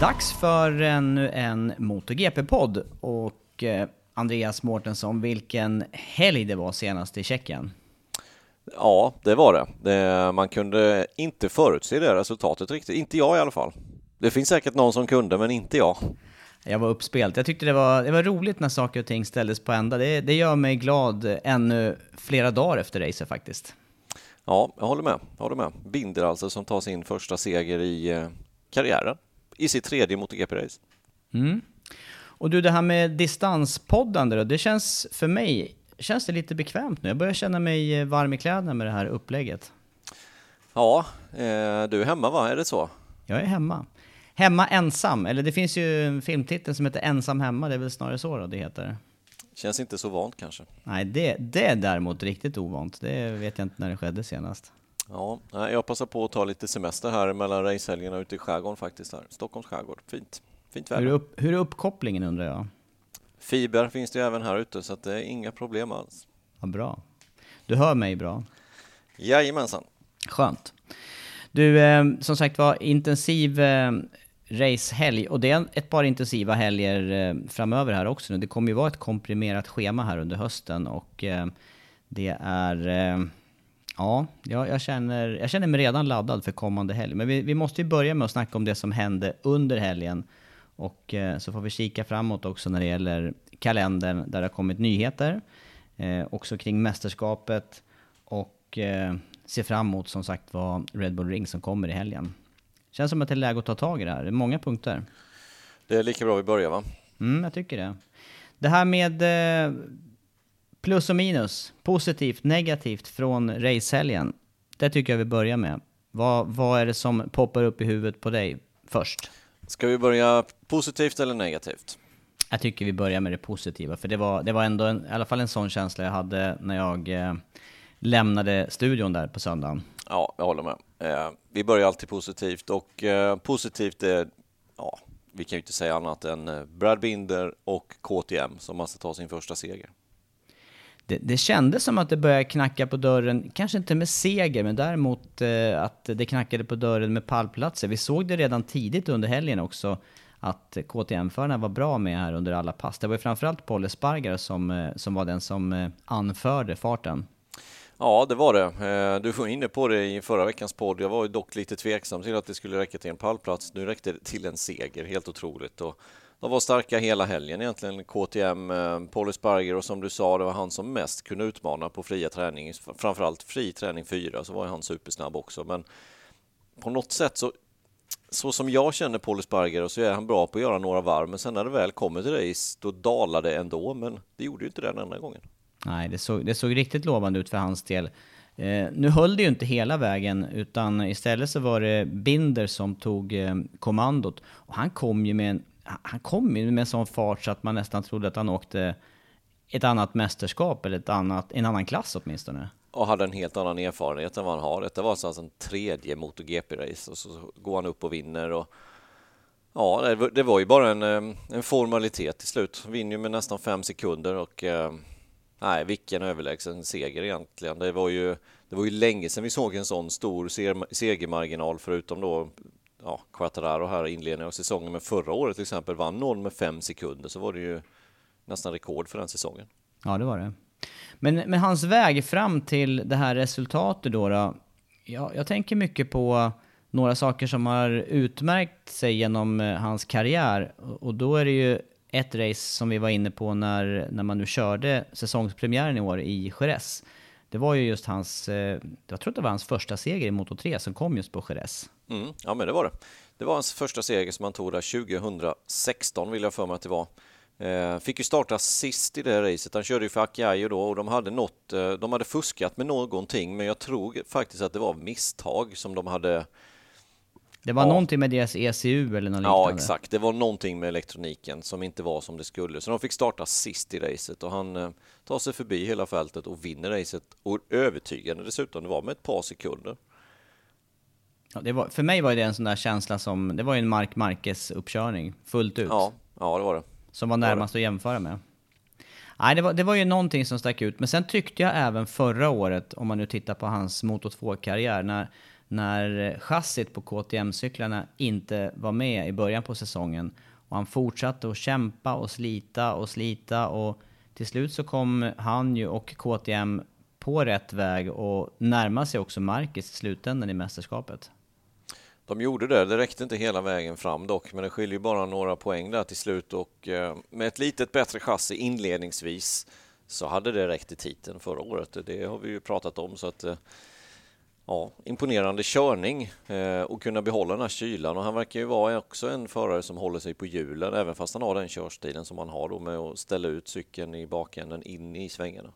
Dags för ännu en MotoGP-podd och eh, Andreas Mårtensson, vilken helg det var senast i Tjeckien. Ja, det var det. det. Man kunde inte förutse det resultatet riktigt, inte jag i alla fall. Det finns säkert någon som kunde, men inte jag. Jag var uppspelt. Jag tyckte det var, det var roligt när saker och ting ställdes på ända. Det, det gör mig glad ännu flera dagar efter racet faktiskt. Ja, jag håller med. Jag håller med. Binder alltså som tar sin första seger i eh, karriären i sitt tredje MotoGP-race. Mm. Och du, det här med distanspoddande då, det känns för mig känns det lite bekvämt nu. Jag börjar känna mig varm i kläderna med det här upplägget. Ja, eh, du är hemma va? Är det så? Jag är hemma. Hemma ensam, eller det finns ju en filmtitel som heter Ensam hemma, det är väl snarare så då det heter. Känns inte så vant kanske. Nej, det, det är däremot riktigt ovant. Det vet jag inte när det skedde senast. Ja, jag passar på att ta lite semester här mellan racehelgerna ute i skärgården faktiskt. Här. Stockholms skärgård, fint. Fint väder. Hur är, upp, hur är uppkopplingen undrar jag? Fiber finns det ju även här ute så det är inga problem alls. Ja, bra. Du hör mig bra? Jajamensan. Skönt. Du, eh, som sagt var, intensiv eh, racehelg och det är ett par intensiva helger eh, framöver här också. Det kommer ju vara ett komprimerat schema här under hösten och eh, det är eh, Ja, jag, jag, känner, jag känner mig redan laddad för kommande helg. Men vi, vi måste ju börja med att snacka om det som hände under helgen. Och eh, så får vi kika framåt också när det gäller kalendern där det har kommit nyheter. Eh, också kring mästerskapet. Och eh, se fram emot som sagt vad Red Bull Ring som kommer i helgen. Känns som att det är läge att ta tag i det här. Det är många punkter. Det är lika bra vi börjar va? Mm, jag tycker det. Det här med eh, plus och minus, positivt, negativt från racehelgen. Det tycker jag vi börjar med. Vad, vad är det som poppar upp i huvudet på dig först? Ska vi börja positivt eller negativt? Jag tycker vi börjar med det positiva, för det var, det var ändå en, i alla fall en sån känsla jag hade när jag eh, lämnade studion där på söndagen. Ja, jag håller med. Eh, vi börjar alltid positivt och eh, positivt är, ja, vi kan ju inte säga annat än eh, Brad Binder och KTM som måste ta sin första seger det, det kändes som att det började knacka på dörren, kanske inte med seger, men däremot eh, att det knackade på dörren med pallplatser. Vi såg det redan tidigt under helgen också, att KTM-förarna var bra med här under alla pass. Det var ju framförallt Paul Espargaro som, eh, som var den som eh, anförde farten. Ja, det var det. Eh, du var inne på det i förra veckans podd. Jag var ju dock lite tveksam till att det skulle räcka till en pallplats. Nu räckte det till en seger, helt otroligt. Och de var starka hela helgen egentligen, KTM, eh, Paul och som du sa, det var han som mest kunde utmana på fria träning. Framförallt fri träning 4 så var han supersnabb också, men på något sätt så så som jag känner Paul Sparger så är han bra på att göra några varv, men sen när det väl kommer till race, då dalar det ändå, men det gjorde ju inte den andra gången. Nej, det såg, det såg riktigt lovande ut för hans del. Eh, nu höll det ju inte hela vägen, utan istället så var det Binder som tog eh, kommandot. Och han kom ju med en han kom ju med sån fart så att man nästan trodde att han åkte ett annat mästerskap eller ett annat, en annan klass åtminstone. och hade en helt annan erfarenhet än vad han har. Detta var alltså en tredje MotoGP-race och så går han upp och vinner. Och, ja, det var ju bara en, en formalitet till slut. Vinner ju med nästan fem sekunder och nej, vilken överlägsen seger egentligen. Det var ju, det var ju länge sedan vi såg en sån stor segermarginal förutom då ja, Quattararo här i inledningen av säsongen. Men förra året till exempel vann någon med fem sekunder så var det ju nästan rekord för den säsongen. Ja, det var det. Men, men hans väg fram till det här resultatet då, då ja, jag tänker mycket på några saker som har utmärkt sig genom eh, hans karriär. Och då är det ju ett race som vi var inne på när, när man nu körde säsongspremiären i år i Jerez. Det var ju just hans, eh, jag tror det var hans första seger i Moto 3 som kom just på Jerez. Mm, ja men det var det. Det var hans första seger som han tog där 2016 vill jag för mig att det var. Eh, fick ju starta sist i det racet. Han körde ju för Akiayo då och de hade något, eh, de hade fuskat med någonting men jag tror faktiskt att det var misstag som de hade det var ja. någonting med deras ECU eller något liknande? Ja, exakt. Det var någonting med elektroniken som inte var som det skulle. Så de fick starta sist i racet och han eh, tar sig förbi hela fältet och vinner racet. Och övertygande dessutom, det var med ett par sekunder. Ja, var, för mig var det en sån där känsla som, det var ju en Mark Marquez uppkörning, fullt ut. Ja, ja det var det. Som var närmast att jämföra med. Nej, det var, det var ju någonting som stack ut. Men sen tyckte jag även förra året, om man nu tittar på hans Moto 2-karriär, när, när eh, chassit på KTM-cyklarna inte var med i början på säsongen och han fortsatte att kämpa och slita och slita och till slut så kom han ju och KTM på rätt väg och närmade sig också Marcus i slutändan i mästerskapet. De gjorde det. Det räckte inte hela vägen fram dock, men det skiljer bara några poäng där till slut och eh, med ett litet bättre chassi inledningsvis så hade det räckt i titeln förra året. Det har vi ju pratat om så att eh, ja, imponerande körning eh, och kunna behålla den här kylan och han verkar ju vara också en förare som håller sig på hjulen även fast han har den körstilen som han har då med att ställa ut cykeln i bakänden in i svängarna.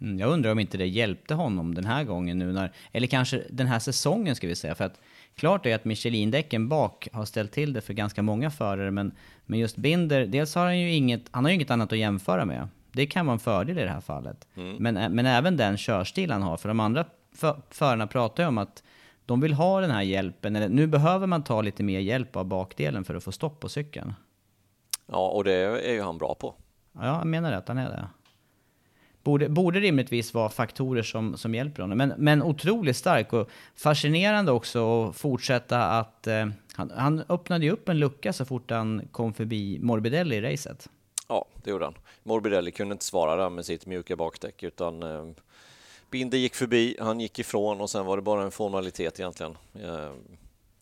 Mm, jag undrar om inte det hjälpte honom den här gången nu när, eller kanske den här säsongen ska vi säga, för att klart är att Michelin-däcken bak har ställt till det för ganska många förare, men, men just Binder, dels har han ju inget, han har ju inget annat att jämföra med. Det kan vara en fördel i det här fallet. Mm. Men, men även den körstil han har, för de andra för, förarna pratar ju om att de vill ha den här hjälpen, eller nu behöver man ta lite mer hjälp av bakdelen för att få stopp på cykeln. Ja, och det är ju han bra på. Ja, jag menar det, att han är det. Borde, borde rimligtvis vara faktorer som, som hjälper honom. Men, men otroligt stark och fascinerande också att fortsätta att... Eh, han, han öppnade ju upp en lucka så fort han kom förbi Morbidelli i racet. Ja, det gjorde han. Morbidelli kunde inte svara där med sitt mjuka bakdäck utan eh, Binder gick förbi, han gick ifrån och sen var det bara en formalitet egentligen eh,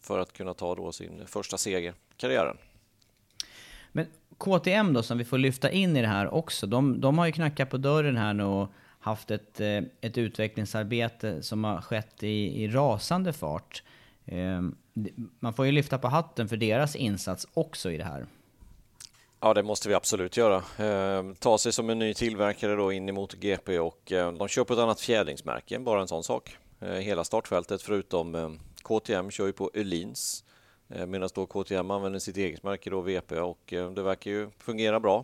för att kunna ta då sin första seger i karriären. Men KTM då, som vi får lyfta in i det här också, de, de har ju knackat på dörren här nu och haft ett, eh, ett utvecklingsarbete som har skett i, i rasande fart. Eh, man får ju lyfta på hatten för deras insats också i det här. Ja, det måste vi absolut göra. Eh, ta sig som en ny tillverkare då in emot GP och eh, de kör på ett annat fjädringsmärke, bara en sån sak. Eh, hela startfältet förutom eh, KTM kör ju på Öhlins eh, medan då KTM använder sitt eget märke då VP och eh, det verkar ju fungera bra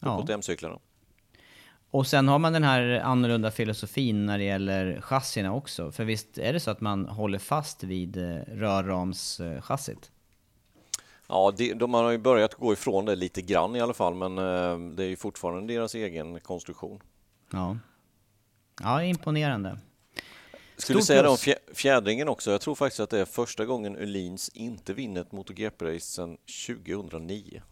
på ja. KTM-cyklarna. Och sen har man den här annorlunda filosofin när det gäller chassina också. För visst är det så att man håller fast vid eh, rörramschassit? Ja, de, de har ju börjat gå ifrån det lite grann i alla fall, men eh, det är ju fortfarande deras egen konstruktion. Ja, ja imponerande. Skulle Stort säga det om fjädringen också. Jag tror faktiskt att det är första gången Öhlins inte vinner ett MotoGP-race sedan 2009.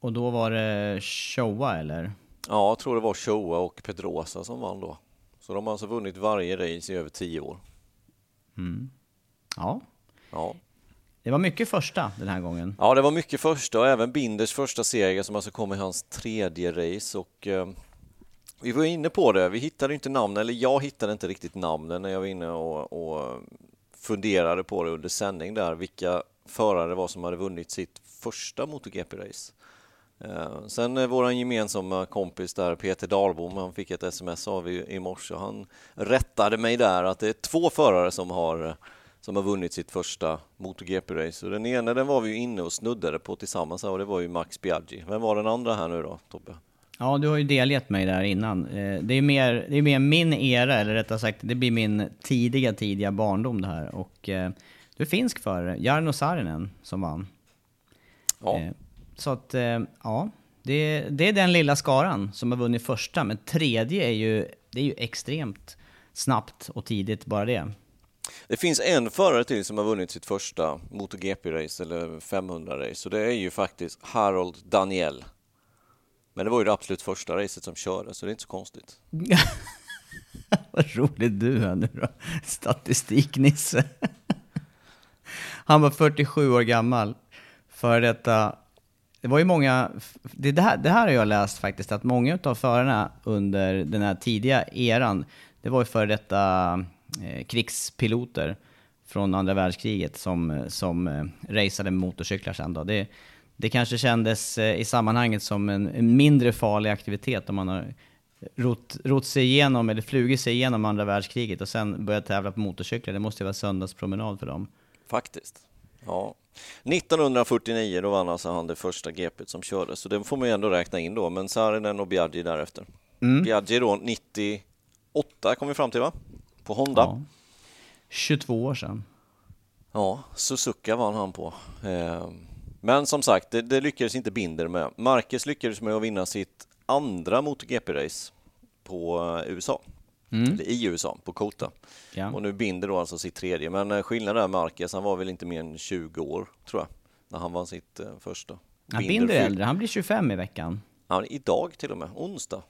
Och då var det Showa eller? Ja, jag tror det var Showa och Pedrosa som vann då. Så de har alltså vunnit varje race i över tio år. Mm. Ja. ja. Det var mycket första den här gången. Ja, det var mycket första och även Binders första seger som alltså kom i hans tredje race och eh, vi var inne på det, vi hittade inte namnen, eller jag hittade inte riktigt namnen när jag var inne och, och funderade på det under sändning där, vilka förare det var som hade vunnit sitt första MotoGP-race. Eh, sen eh, vår gemensamma kompis där, Peter Dahlbom, han fick ett sms av i, i morse och han rättade mig där att det är två förare som har eh, som har vunnit sitt första MotoGP-race. Den ena den var vi ju inne och snuddade på tillsammans och det var ju Max Biaggi. Vem var den andra här nu då, Tobbe? Ja, du har ju delgett mig där innan. Eh, det är mer, det är mer min era, eller rättare sagt, det blir min tidiga, tidiga barndom det här. Och eh, du är finsk för Jarno Saarinen som vann. Ja. Eh, Så att, eh, ja, det, det är den lilla skaran som har vunnit första, men tredje är ju, det är ju extremt snabbt och tidigt bara det. Det finns en förare till som har vunnit sitt första MotoGP-race eller 500-race och det är ju faktiskt Harold Daniel. Men det var ju det absolut första racet som kördes så det är inte så konstigt. Vad rolig du är nu då, statistiknisse. Han var 47 år gammal. För detta, det var ju många, det, det, här, det här har jag läst faktiskt, att många av förarna under den här tidiga eran, det var ju för detta krigspiloter från andra världskriget som, som eh, raceade motorcyklar sen då. Det, det kanske kändes eh, i sammanhanget som en, en mindre farlig aktivitet om man har rott, rott sig igenom, eller flugit sig igenom andra världskriget och sen börjat tävla på motorcyklar. Det måste ju vara söndagspromenad för dem. Faktiskt. Ja. 1949 då vann alltså han det första GPet som kördes, så det får man ju ändå räkna in då, men Saarinen och Biaggi därefter. Mm. Biaggi då 98 kom vi fram till va? På Honda. Ja. 22 år sedan. Ja, Suzuka vann han på. Eh, Men som sagt, det, det lyckades inte Binder med. Marquez lyckades med att vinna sitt andra MotoGP-race på eh, USA. Eller i USA, på Kota. Ja. Och nu Binder då alltså sitt tredje. Men eh, skillnaden är Marquez, han var väl inte mer än 20 år, tror jag, när han vann sitt första. Ja, Binder fyll- äldre, han blir 25 i veckan. Ja, idag till och med, onsdag.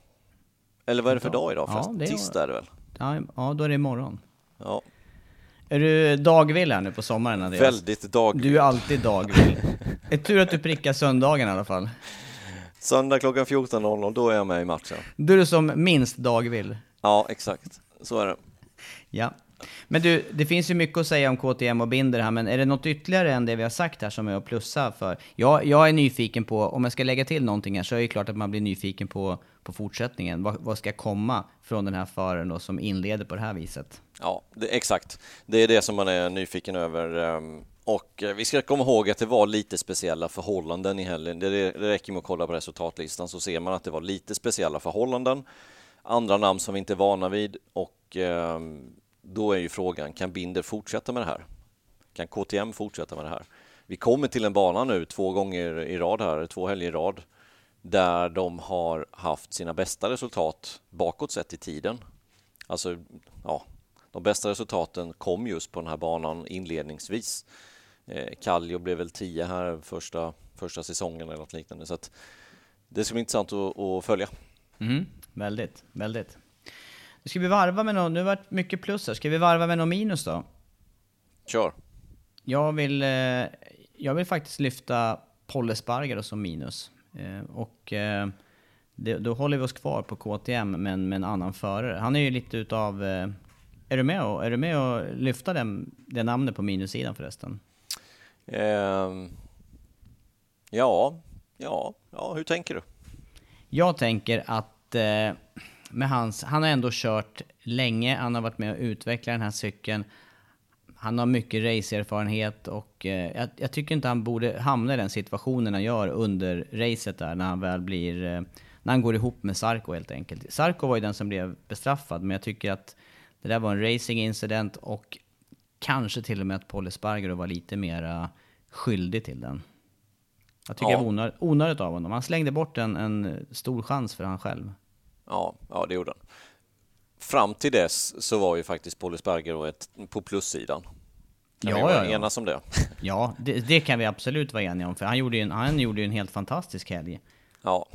Eller vad är det för dag idag Ja, förresten? det är- Tisdag är det väl? Ja, ja, då är det imorgon. Ja, Är du dagvill här nu på sommaren Andreas? väldigt dag. Du är alltid dagvill. Är tur att du prickar söndagen i alla fall. Söndag klockan 14.00, då är jag med i matchen. Du är som minst dagvill. Ja, exakt. Så är det. Ja. Men du, det finns ju mycket att säga om KTM och Binder här, men är det något ytterligare än det vi har sagt här som är att plussa för? Jag, jag är nyfiken på, om jag ska lägga till någonting här, så är det klart att man blir nyfiken på, på fortsättningen. Vad, vad ska komma från den här föraren då, som inleder på det här viset? Ja, det, exakt. Det är det som man är nyfiken över. Ehm, och eh, vi ska komma ihåg att det var lite speciella förhållanden i helgen. Det, räcker med att kolla på resultatlistan så ser man att det var lite speciella förhållanden. Andra namn som vi inte är vana vid och ehm, då är ju frågan, kan Binder fortsätta med det här? Kan KTM fortsätta med det här? Vi kommer till en bana nu två gånger i rad här, två helger i rad, där de har haft sina bästa resultat bakåt sett i tiden. Alltså, ja, de bästa resultaten kom just på den här banan inledningsvis. Eh, Kallio blev väl 10 här första, första säsongen eller något liknande. Så att det ska bli intressant att, att följa. Mm, väldigt, väldigt. Ska vi varva med något, nu har det varit mycket plus här, ska vi varva med något minus då? Kör! Jag vill, eh, jag vill faktiskt lyfta Polle Spargaro som minus. Eh, och eh, det, då håller vi oss kvar på KTM men med en annan förare. Han är ju lite utav... Är du med och, är du med och lyfta den, det namnet på minussidan förresten? Ehm, ja, ja, ja, hur tänker du? Jag tänker att eh, med hans, han har ändå kört länge, han har varit med och utvecklat den här cykeln. Han har mycket raceerfarenhet och eh, jag, jag tycker inte han borde hamna i den situationen han gör under racet där när han väl blir, eh, när han går ihop med Sarko helt enkelt. Sarko var ju den som blev bestraffad, men jag tycker att det där var en racingincident och kanske till och med att Paul Espargaro var lite mera skyldig till den. Jag tycker Ja. det var onödigt, onödigt av honom. Han slängde bort en, en stor chans för han själv. Ja, ja, det gjorde han. Fram till dess så var ju faktiskt Paul Espargaro ett, på plussidan. Kan Ja, vi vara ja, enas om det? Ja, det, det kan vi absolut vara eniga om, för han gjorde ju en, han gjorde en helt fantastisk helg. Ja,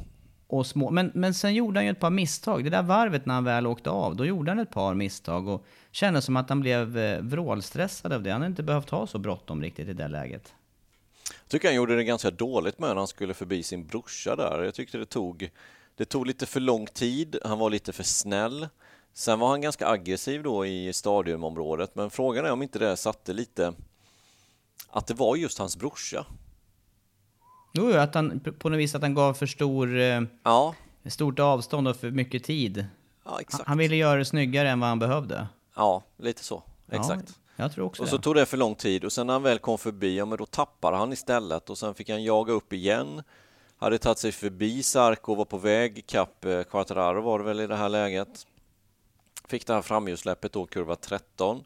Och små, men, men sen gjorde han ju ett par misstag. Det där varvet när han väl åkte av, då gjorde han ett par misstag och kände som att han blev eh, vrålstressad av det. Han hade inte behövt ha så bråttom riktigt i det läget. Jag tycker han gjorde det ganska dåligt med när han skulle förbi sin brorsa där. Jag tyckte det tog, det tog lite för lång tid, han var lite för snäll. Sen var han ganska aggressiv då i stadiumområdet, men frågan är om inte det satte lite att det var just hans brorsa. Jo, att han på något vis att han gav för stor, eh, Ja, stort avstånd och för mycket tid. ja Han, exakt. han ville göra det snyggare än vad han behövde. Ja, lite så. Exakt. Ja, jag tror också Och det. så tog det för lång tid och sen när han väl kom förbi, ja men då tappade han istället och sen fick han jaga upp igen. Hade tagit sig förbi Sarko, var på väg kapp eh, Quartararo var det väl i det här läget. Fick det här framhjulssläppet då, kurva 13.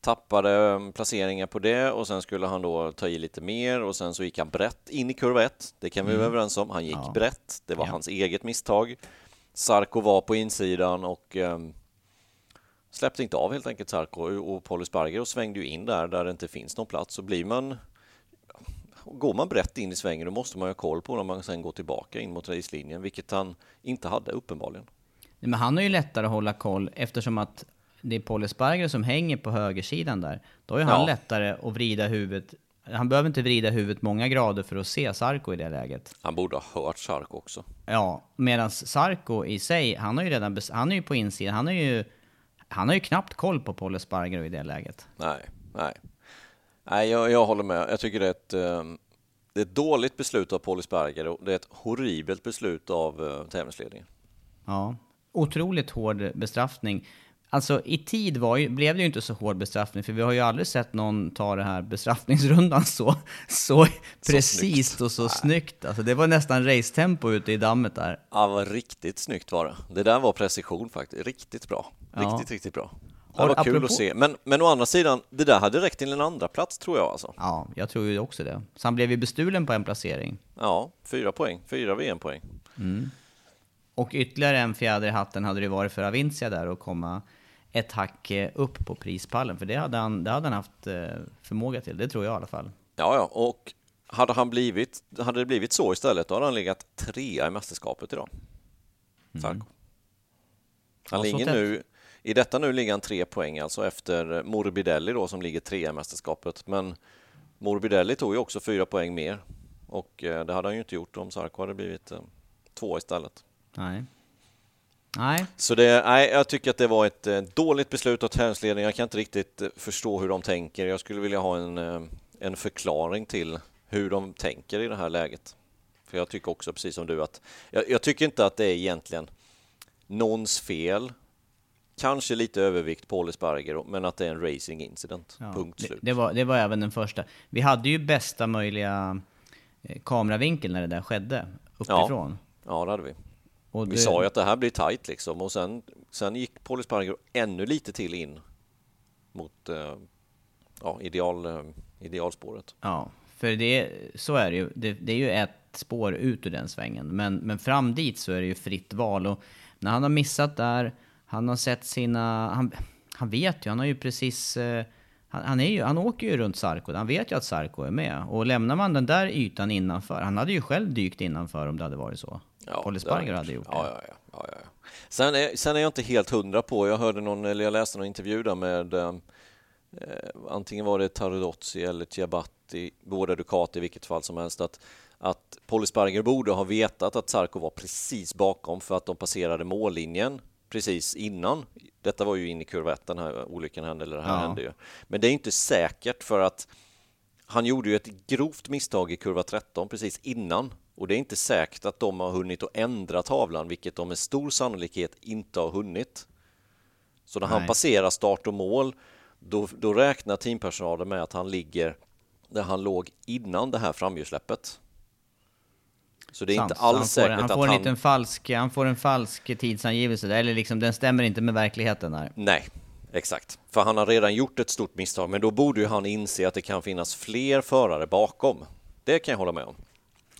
Tappade mm, placeringar på det och sen skulle han då ta i lite mer och sen så gick han brett in i kurva 1. Det kan vi vara mm. överens om. Han gick ja. brett. Det var ja. hans eget misstag. Sarko var på insidan och um, släppte inte av helt enkelt Sarko och Paulus Sparger och svängde ju in där, där det inte finns någon plats. Så blir man Går man brett in i svängen då måste man ha koll på när man sen går tillbaka in mot racelinjen, vilket han inte hade uppenbarligen. Men han har ju lättare att hålla koll eftersom att det är Paul Esparger som hänger på högersidan där. Då ju han ja. lättare att vrida huvudet. Han behöver inte vrida huvudet många grader för att se Sarko i det läget. Han borde ha hört Sarko också. Ja, medan Sarko i sig, han har ju redan, han är ju på insidan, han har ju, han har ju knappt koll på Paul Esparger i det läget. Nej, nej. Nej, jag, jag håller med. Jag tycker det är ett, um, det är ett dåligt beslut av Paul Esparger och det är ett horribelt beslut av uh, tävlingsledningen. Ja, otroligt hård bestraffning. Alltså i tid var ju, blev det ju inte så hård bestraffning, för vi har ju aldrig sett någon ta det här bestraffningsrundan så, så, så precis snyggt. och så Nej. snyggt. Alltså det var nästan racetempo ute i dammet där. Ja, var riktigt snyggt var det. Det där var precision faktiskt. Riktigt bra. Riktigt, ja. riktigt bra. Det var apropå... kul att se. Men, men å andra sidan, det där hade räckt till en andra plats tror jag alltså. Ja, jag tror ju också det. Så han blev ju bestulen på en placering. Ja, fyra poäng. Fyra VM-poäng. Mm. Och ytterligare en fjäder i hatten hade det varit för Avincia där att komma ett hack eh, upp på prispallen. För det hade han, det hade han haft eh, förmåga till, det tror jag i alla fall. Ja, ja, och hade, han blivit, hade det blivit så istället, då hade han legat trea i mästerskapet idag. Mm. Han ja, ligger nu, I detta nu ligger han tre poäng, alltså efter Morbidelli då, som ligger trea i mästerskapet. Men Morbidelli tog ju också fyra poäng mer och eh, det hade han ju inte gjort om Sarko hade blivit två istället. Nej. Nej. Så det, nej, jag tycker att det var ett eh, dåligt beslut av tävlingsledningen. Jag kan inte riktigt eh, förstå hur de tänker. Jag skulle vilja ha en, eh, en förklaring till hur de tänker i det här läget. För jag tycker också, precis som du, att jag, jag tycker inte att det är egentligen någons fel. Kanske lite övervikt på Esparger, men att det är en racing incident. Ja, Punkt slut. Det, det, var, det var även den första. Vi hade ju bästa möjliga kameravinkel när det där skedde, uppifrån. Ja, ja det hade vi. Och Vi sa ju att det här blir tight liksom och sen, sen gick Paul Espargaro ännu lite till in mot eh, ja, ideal, eh, idealspåret. Ja, för det, så är det ju. Det, det, är ju ett spår ut ur den svängen, men, men fram dit så är det ju fritt val. Och när han har missat där, han har sett sina... Han, han vet ju, han har ju precis... Eh, han, han, är ju, han åker ju runt Sarko, han vet ju att Sarko är med. Och lämnar man den där ytan innanför, han hade ju själv dykt innanför om det hade varit så. Ja, Paul Esparger hade gjort det. Ja, ja, ja, ja, Sen, är, sen är jag inte helt hundra på, jag hörde någon, eller jag läste någon intervju där med eh, antingen var det Tarodozzi eller Ciabatti, båda Ducati i vilket fall som helst, att, att Paul Esparger borde ha vetat att Sarko var precis bakom för att de passerade mållinjen precis innan. Detta var ju in i kurva 1, den här olyckan hände, eller det här ja. hände ju. Men det är inte säkert för att han gjorde ju ett grovt misstag i kurva 13 precis innan och det är inte säkert att de har hunnit att ändra tavlan, vilket de med stor sannolikhet inte har hunnit. Så när Nej. han passerar start och mål, då, då räknar teampersonalen med att han ligger där han låg innan det här framhjulssläppet. Så det är inte alls säkert han får, att han... falsk, han får en falsk tidsangivelse, eller liksom den stämmer inte med verkligheten. Här. Nej, exakt. För han har redan gjort ett stort misstag, men då borde ju han inse att det kan finnas fler förare bakom. Det kan jag hålla med om.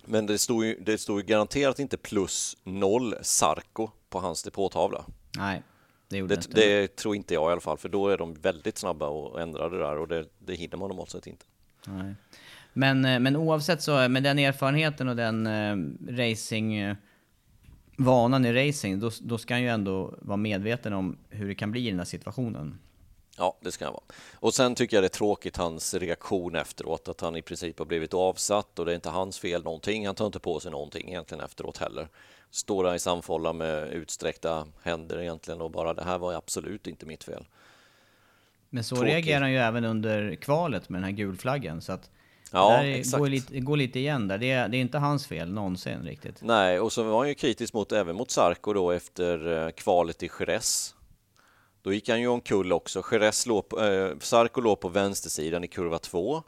Men det stod ju, det stod ju garanterat inte plus noll Sarko på hans depåtavla. Nej, det gjorde det, det, det tror inte jag i alla fall, för då är de väldigt snabba och ändrar det där och det, det hinner man normalt sett inte. Nej. Men, eh, men oavsett så, med den erfarenheten och den eh, racing eh, vanan i racing, då, då ska han ju ändå vara medveten om hur det kan bli i den här situationen. Ja, det ska han vara. Och sen tycker jag det är tråkigt hans reaktion efteråt, att han i princip har blivit avsatt och det är inte hans fel någonting. Han tar inte på sig någonting egentligen efteråt heller. Står där i samfålla med utsträckta händer egentligen och bara det här var absolut inte mitt fel. Men så tråkigt. reagerar han ju även under kvalet med den här gulflaggen, så att Ja, det exakt. Går lite, går lite igen där. Det är, det är inte hans fel någonsin riktigt. Nej, och så var han ju kritisk mot även mot Sarko då efter eh, kvalet i Jerez då gick han ju omkull också. Jerez låg på, eh, Sarko låg på vänstersidan i kurva 2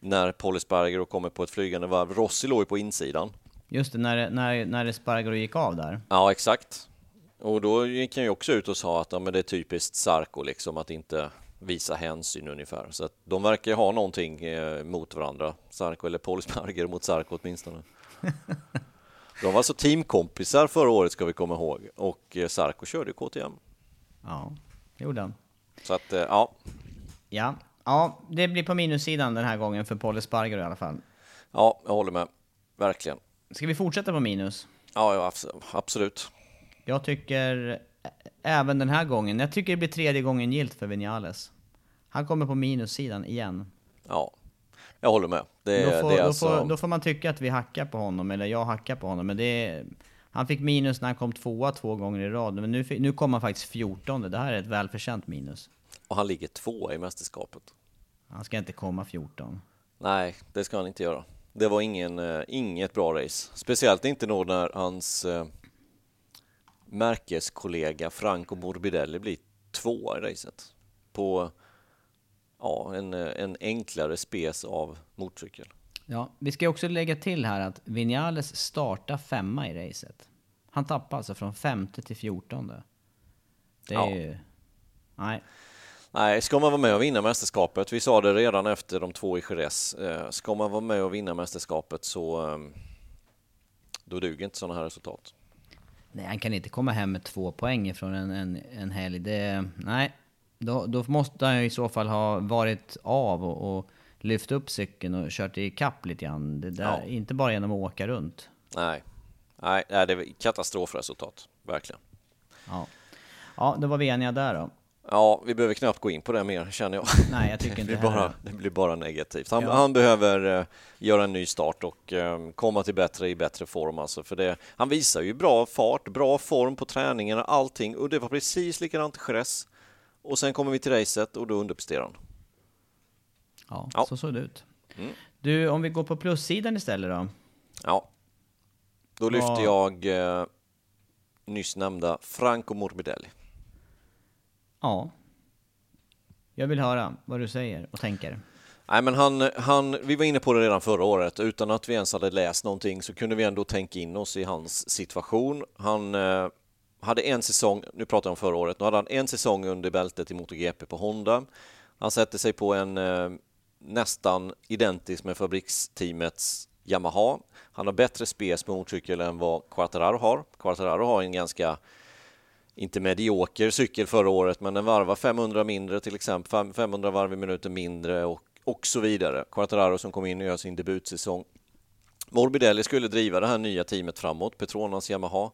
när Paul Espargaro kommer på ett flygande varv. Rossi låg ju på insidan. Just det, när, när, när Espargaro gick av där. Ja, exakt. Och då gick han ju också ut och sa att ja, men det är typiskt Sarko liksom att inte visa hänsyn ungefär. Så att de verkar ha någonting eh, mot varandra, Sarko eller Paul Sparger mot Sarko åtminstone. de var alltså teamkompisar förra året ska vi komma ihåg och eh, Sarko körde KTM. Ja, det gjorde han. Så att eh, ja. Ja. ja, det blir på minussidan den här gången för Paul Espargaro i alla fall. Ja, jag håller med. Verkligen. Ska vi fortsätta på minus? Ja, ja absolut. Jag tycker även den här gången, jag tycker det blir tredje gången gilt för Vinales. Han kommer på minussidan igen. Ja, jag håller med. Det, då, får, det då, alltså... får, då får man tycka att vi hackar på honom, eller jag hackar på honom. Men det är, han fick minus när han kom tvåa två gånger i rad, men nu, nu kommer han faktiskt 14. Det här är ett välförtjänt minus. Och han ligger tvåa i mästerskapet. Han ska inte komma 14. Nej, det ska han inte göra. Det var ingen, uh, inget bra race. Speciellt inte då när hans uh, märkeskollega Franco Morbidelli blir tvåa i racet. På ja, en, en enklare spes av motorcykel. Ja, vi ska också lägga till här att Vinales startar femma i racet. Han tappar alltså från femte till fjortonde. Det är ja. ju... Nej. Nej, ska man vara med och vinna mästerskapet, vi sa det redan efter de två i Jerez, eh, ska man vara med och vinna mästerskapet så ehm, då duger inte sådana här resultat. Nej, han kan inte komma hem med två poäng från en, en, en helg. Det, nej, då, då måste han i så fall ha varit av och, och lyft upp cykeln och kört i kapp lite grann. Det där, ja. Inte bara genom att åka runt. Nej, nej, det är katastrofresultat, verkligen. Ja. ja, då var vi eniga där då. Ja, vi behöver knappt gå in på det mer känner jag. Nej, jag tycker inte det, blir bara, det blir bara negativt. Han, ja. han behöver uh, göra en ny start och uh, komma till bättre i bättre form. Alltså, för det, han visar ju bra fart, bra form på träningen och allting och det var precis likadant i Jerez. Och sen kommer vi till racet och då underpresterar han. Ja, ja, så såg det ut. Mm. Du, om vi går på plussidan istället då? Ja, då lyfter jag uh, nyss nämnda Franco Morbidelli. Ja. Jag vill höra vad du säger och tänker. Nej, men han, han, vi var inne på det redan förra året. Utan att vi ens hade läst någonting så kunde vi ändå tänka in oss i hans situation. Han eh, hade en säsong, nu pratar jag om förra året, nu hade han en säsong under bältet i MotoGP på Honda. Han sätter sig på en eh, nästan identisk med fabriksteamets Yamaha. Han har bättre spes på motorcykel än vad Quartararo har. Quartararo har en ganska inte medioker cykel förra året, men den varvar 500 mindre till exempel, 500 varv i minuten mindre och, och så vidare. Quartararo som kom in och gör sin debutsäsong. Morbidelli skulle driva det här nya teamet framåt, Petronas Yamaha.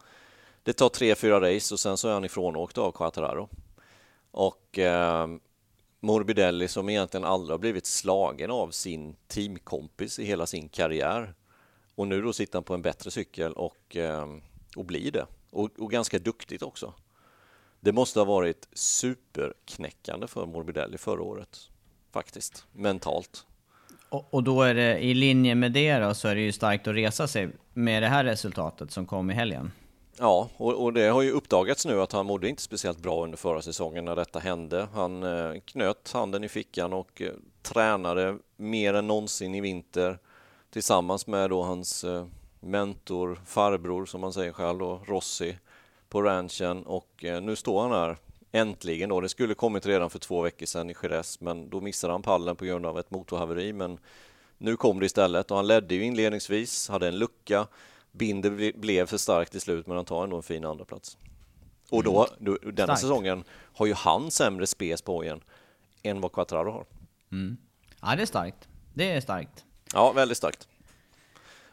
Det tar tre, fyra race och sen så är han ifrånåkt av Quartararo. Och eh, Morbidelli som egentligen aldrig har blivit slagen av sin teamkompis i hela sin karriär. Och nu då sitter han på en bättre cykel och, eh, och blir det. Och, och ganska duktigt också. Det måste ha varit superknäckande för Morbidelli förra året, faktiskt, mentalt. Och, och då är det i linje med det då, så är det ju starkt att resa sig med det här resultatet som kom i helgen. Ja, och, och, det har ju uppdagats nu att han mådde inte speciellt bra under förra säsongen när detta hände. Han eh, knöt handen i fickan och eh, tränade mer än någonsin i vinter tillsammans med då hans eh, mentor, farbror som man säger själv då, Rossi på ranchen och eh, nu står han här äntligen då. Det skulle kommit redan för två veckor sedan i Jerez men då missade han pallen på grund av ett motorhaveri men nu kom det istället och han ledde ju inledningsvis, hade en lucka. Binder blev för starkt till slut men han tar ändå en fin andra plats. Och då, mm. då denna Starkt. säsongen har ju han sämre spes på hojen än vad Quattraro har. Mm. Ja, det är starkt. Det är starkt. Ja, väldigt starkt.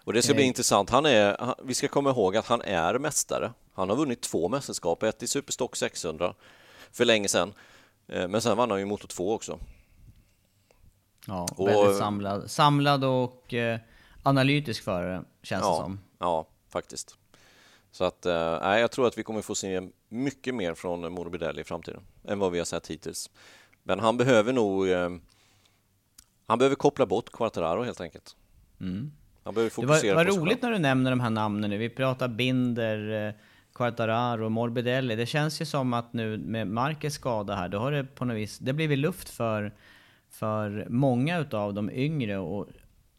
Och det ska bli eh. intressant. Han är, vi ska komma ihåg att han är mästare. Han har vunnit två mästerskap, ett i Superstock 600 för länge sedan. Eh, men sen vann han ju Moto 2 också. Ja, och, väldigt samlad, samlad och eh, analytisk förare känns ja, det som. Ja, faktiskt. Så att, eh, jag tror att vi kommer få se mycket mer från Morbidelli i framtiden än vad vi har sett hittills. Men han behöver nog eh, han behöver koppla bort Quartararo helt enkelt. Mm. Han behöver fokusera det var, var roligt när du nämner de här namnen nu. Vi pratar Binder, eh, Quartararo, Morbidelli. Det känns ju som att nu med Marquez skada här, då har det på något vis, det blivit luft för, för många utav de yngre och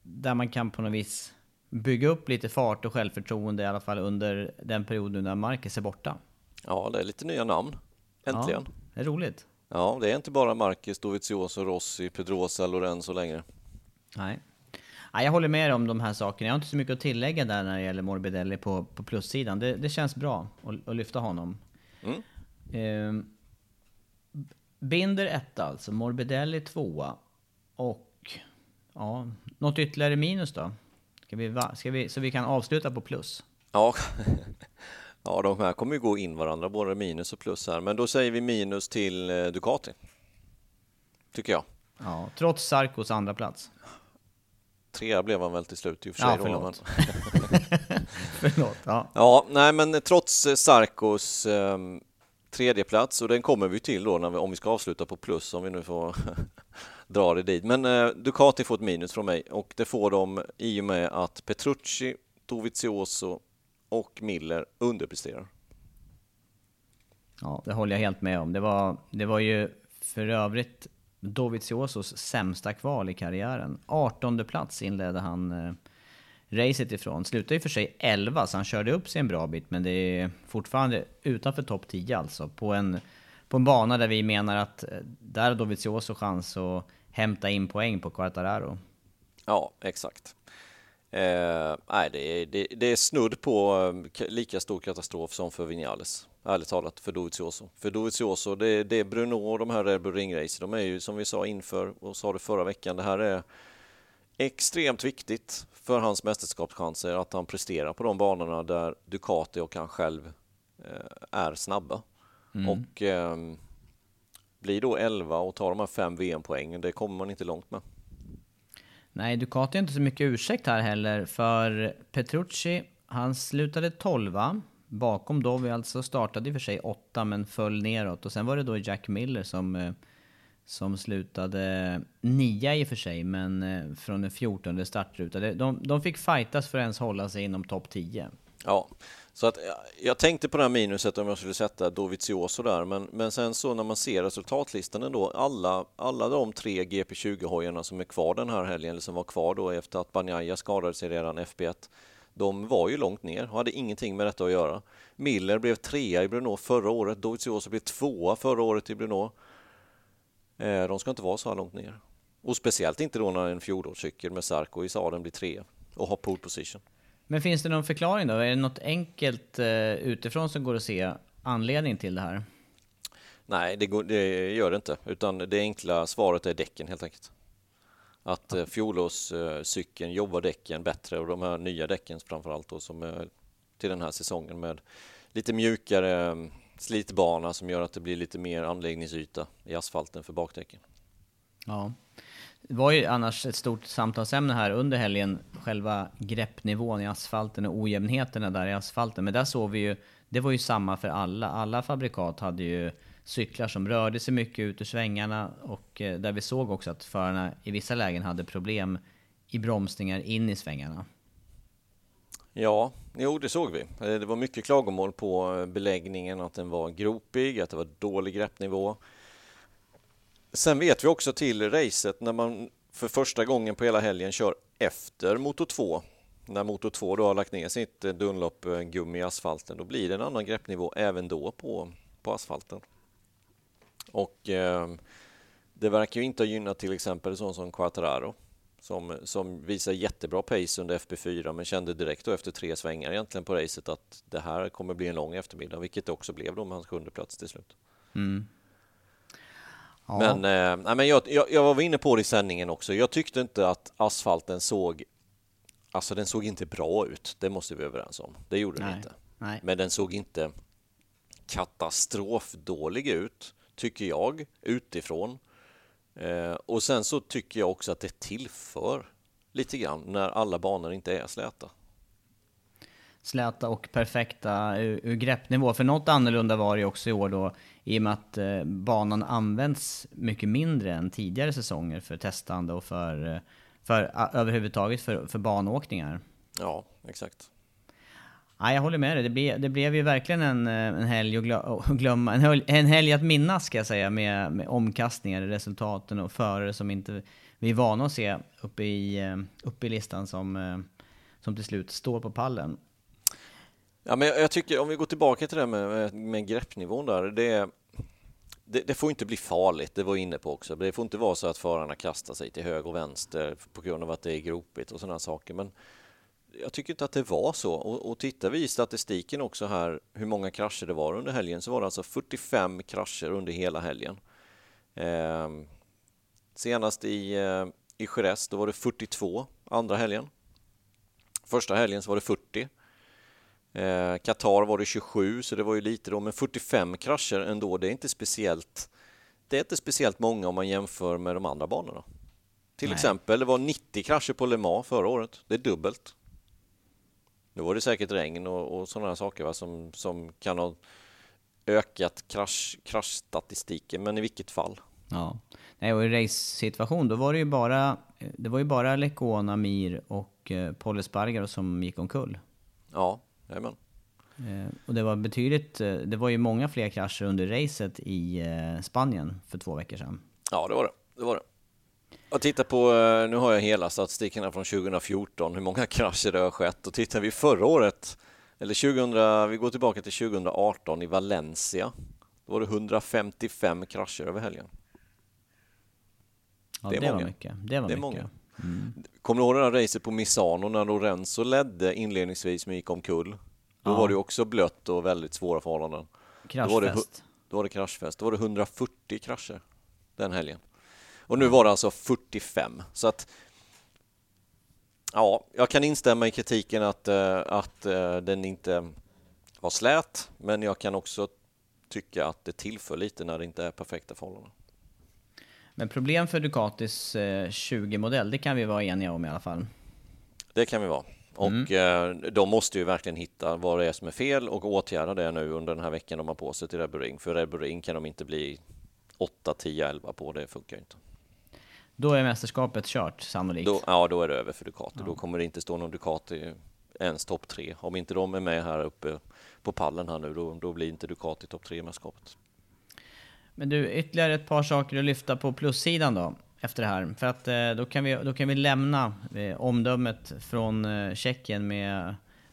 där man kan på något vis bygga upp lite fart och självförtroende i alla fall under den perioden när Marcus är borta. Ja, det är lite nya namn. Äntligen. Ja, det är roligt. Ja, det är inte bara Marcus, Dovizioso, Rossi, Pedrosa, Lorenzo längre. Nej. Ja, jag håller med om de här sakerna. Jag har inte så mycket att tillägga där när det gäller Morbidelli på, på plussidan. Det, det känns bra att, att lyfta honom. Mm. Eh, Binder etta alltså, Morbidelli tvåa. Och ja, något ytterligare minus då? Ska vi, ska vi, så vi kan avsluta på plus? Ja, ja de här kommer ju gå in varandra, både minus och plus här. Men då säger vi minus till eh, Ducati. Tycker jag. Ja, trots Sarkos andra plats. Trea blev han väl till slut i och för sig. Ja, förlåt. förlåt ja. ja, nej men trots Sarkos eh, tredje plats och den kommer vi till då när vi, om vi ska avsluta på plus om vi nu får dra det dit. Men eh, Ducati får ett minus från mig och det får de i och med att Petrucci, Dovizioso och Miller underpresterar. Ja, det håller jag helt med om. Det var, det var ju för övrigt Doviziosos sämsta kval i karriären. 18 plats inledde han eh, racet ifrån. Slutade ju för sig 11, så han körde upp sig en bra bit, men det är fortfarande utanför topp 10 alltså. På en, på en bana där vi menar att eh, där har Dovizioso chans att hämta in poäng på Quartararo. Ja, exakt. Eh, nej, det är, det, det, är snudd på eh, lika stor katastrof som för Vinales, ärligt talat, för Dovizioso. För Dovizioso, det, det är Bruno och de här Red Bull Ring Race, de är ju som vi sa inför och sa det förra veckan, det här är extremt viktigt för hans mästerskapschanser att han presterar på de banorna där Ducati och han själv eh, är snabba. Mm. Och eh, blir då 11 och tar de här fem VM-poängen, det kommer man inte långt med. Nej, Ducati har inte så mycket ursäkt här heller, för Petrucci, han slutade 12 bakom Dovi alltså, startade i och för sig 8 men föll neråt. Och sen var det då Jack Miller som, eh, som slutade 9 i och för sig, men eh, från en 14 startruta. De, de fick fightas för att ens hålla sig inom topp 10. Ja, så att jag tänkte på det här minuset om jag skulle sätta Dovizioso där, men, men sen så när man ser resultatlistan ändå, alla, alla de tre GP20-hojarna som är kvar den här helgen, eller som var kvar då efter att Banjaya skadade sig redan FP1, de var ju långt ner och hade ingenting med detta att göra. Miller blev trea i Bruno förra året, Dovizioso blev tvåa förra året i Bruno. Eh, de ska inte vara så här långt ner. Och speciellt inte då när en fjolårscykel med Sarko i sadeln blir trea och har pole position. Men finns det någon förklaring då? Är det något enkelt uh, utifrån som går att se anledning till det här? Nej, det, går, det, gör det inte, utan det enkla svaret är däcken helt enkelt. Att uh, fjolårscykeln uh, jobbar däcken bättre och de här nya däcken framförallt då som är till den här säsongen med lite mjukare um, slitbana som gör att det blir lite mer anläggningsyta i asfalten för bakdäcken. Ja. Det var ju annars ett stort samtalsämne här under helgen, själva greppnivån i asfalten och ojämnheterna där i asfalten. Men där såg vi ju, det var ju samma för alla. Alla fabrikat hade ju cyklar som rörde sig mycket ut ur svängarna och eh, där vi såg också att förarna i vissa lägen hade problem i bromsningar in i svängarna. Ja, jo det såg vi. Eh, det var mycket klagomål på eh, beläggningen, att den var gropig, att det var dålig greppnivå. Sen vet vi också till racet när man för första gången på hela helgen kör efter motor 2. När motor 2 då har lagt ner sitt eh, Dunlop-gummi i asfalten, då blir det en annan greppnivå även då på, på asfalten. Och eh, det verkar ju inte ha gynnat till exempel sån som Quattararo som, som visar jättebra pace under FP4 men kände direkt då efter tre svängar egentligen på racet att det här kommer bli en lång eftermiddag, vilket det också blev då med hans sjunde plats till slut. Mm. Ja. Men, eh, men jag, jag, jag, var inne på det i sändningen också. Jag tyckte inte att asfalten såg... Alltså den såg inte bra ut, det måste vi vara överens om. Det gjorde Nej. den inte. Nej. Men den såg inte katastrofdålig ut, tycker jag, utifrån. Eh, och sen så tycker jag också att det tillför lite grann när alla banor inte är släta släta och perfekta ur, ur greppnivå. För något annorlunda var det också i år då, i och med att eh, banan används mycket mindre än tidigare säsonger för testande och för, eh, för uh, överhuvudtaget för, för banåkningar. Ja, exakt. Ja, jag håller med dig. Det, ble, det blev ju verkligen en, eh, en helg att glömma. En helg, en helg att minnas ska jag säga med, med omkastningar, resultaten och förare som inte vi är vana att se uppe i, uppe i listan som som till slut står på pallen. Ja, men jag, jag tycker, om vi går tillbaka till det med, med greppnivån där, det, det, det, får inte bli farligt, det var jag inne på också. Det får inte vara så att förarna kastar sig till höger och vänster på grund av att det är gropigt och sådana saker. Men jag tycker inte att det var så. Och, och tittar vi i statistiken också här hur många krascher det var under helgen så var det alltså 45 krascher under hela helgen. Eh, senast i, eh, i Jerez då var det 42 andra helgen. Första helgen så var det 40. Eh, Qatar var det 27 så det var ju lite då, men 45 krascher ändå, det är inte speciellt det är inte speciellt många om man jämför med de andra banorna. Till Nej. exempel, det var 90 krascher på Le Mans förra året. Det är dubbelt. Nu var det säkert regn och, och sådana saker va, som, som kan ha ökat krasch, kraschstatistiken, men i vilket fall. Ja, Nej, och i race-situation då var det ju bara, det var ju bara Lecona, Mir och eh, Paul Espargaro som gick omkull. Ja, jajamän. Eh, och det var betydligt, eh, det var ju många fler krascher under racet i eh, Spanien för två veckor sedan. Ja, det var det. det, var det. Jag tittar på, nu har jag hela statistiken från 2014, hur många krascher det har skett. Och tittar vi förra året, eller 2000, vi går tillbaka till 2018 i Valencia. Då var det 155 krascher över helgen. Ja, det, det många. var mycket. Det var det mycket. Många. Mm. Kommer du ihåg det där racet på Misano när Lorenzo ledde inledningsvis men gick omkull? Då ja. var det också blött och väldigt svåra förhållanden. Kraschfest. Då var det, då var det kraschfest. Då var det 140 krascher den helgen. Och nu var det alltså 45. Så att Ja, jag kan instämma i kritiken att, eh, att eh, den inte var slät, men jag kan också tycka att det tillför lite när det inte är perfekta förhållanden. Men problem för Ducatis 20-modell, eh, det kan vi vara eniga om i alla fall. Det kan vi vara. Och mm. de måste ju verkligen hitta vad det är som är fel och åtgärda det nu under den här veckan de har på sig till Red Bull Ring. För Red Bull Ring kan de inte bli 8, 10, 11 på, det funkar inte. Då är mästerskapet kört sannolikt. Då, ja, då är det över för Ducati. Ja. Då kommer det inte stå någon Ducati ens topp tre. Om inte de är med här uppe på pallen här nu, då, då blir inte Ducati topp tre i mästerskapet. Men du, ytterligare ett par saker att lyfta på plussidan då, efter det här. För att eh, då kan vi, då kan vi lämna eh, omdömet från eh, Tjeckien med,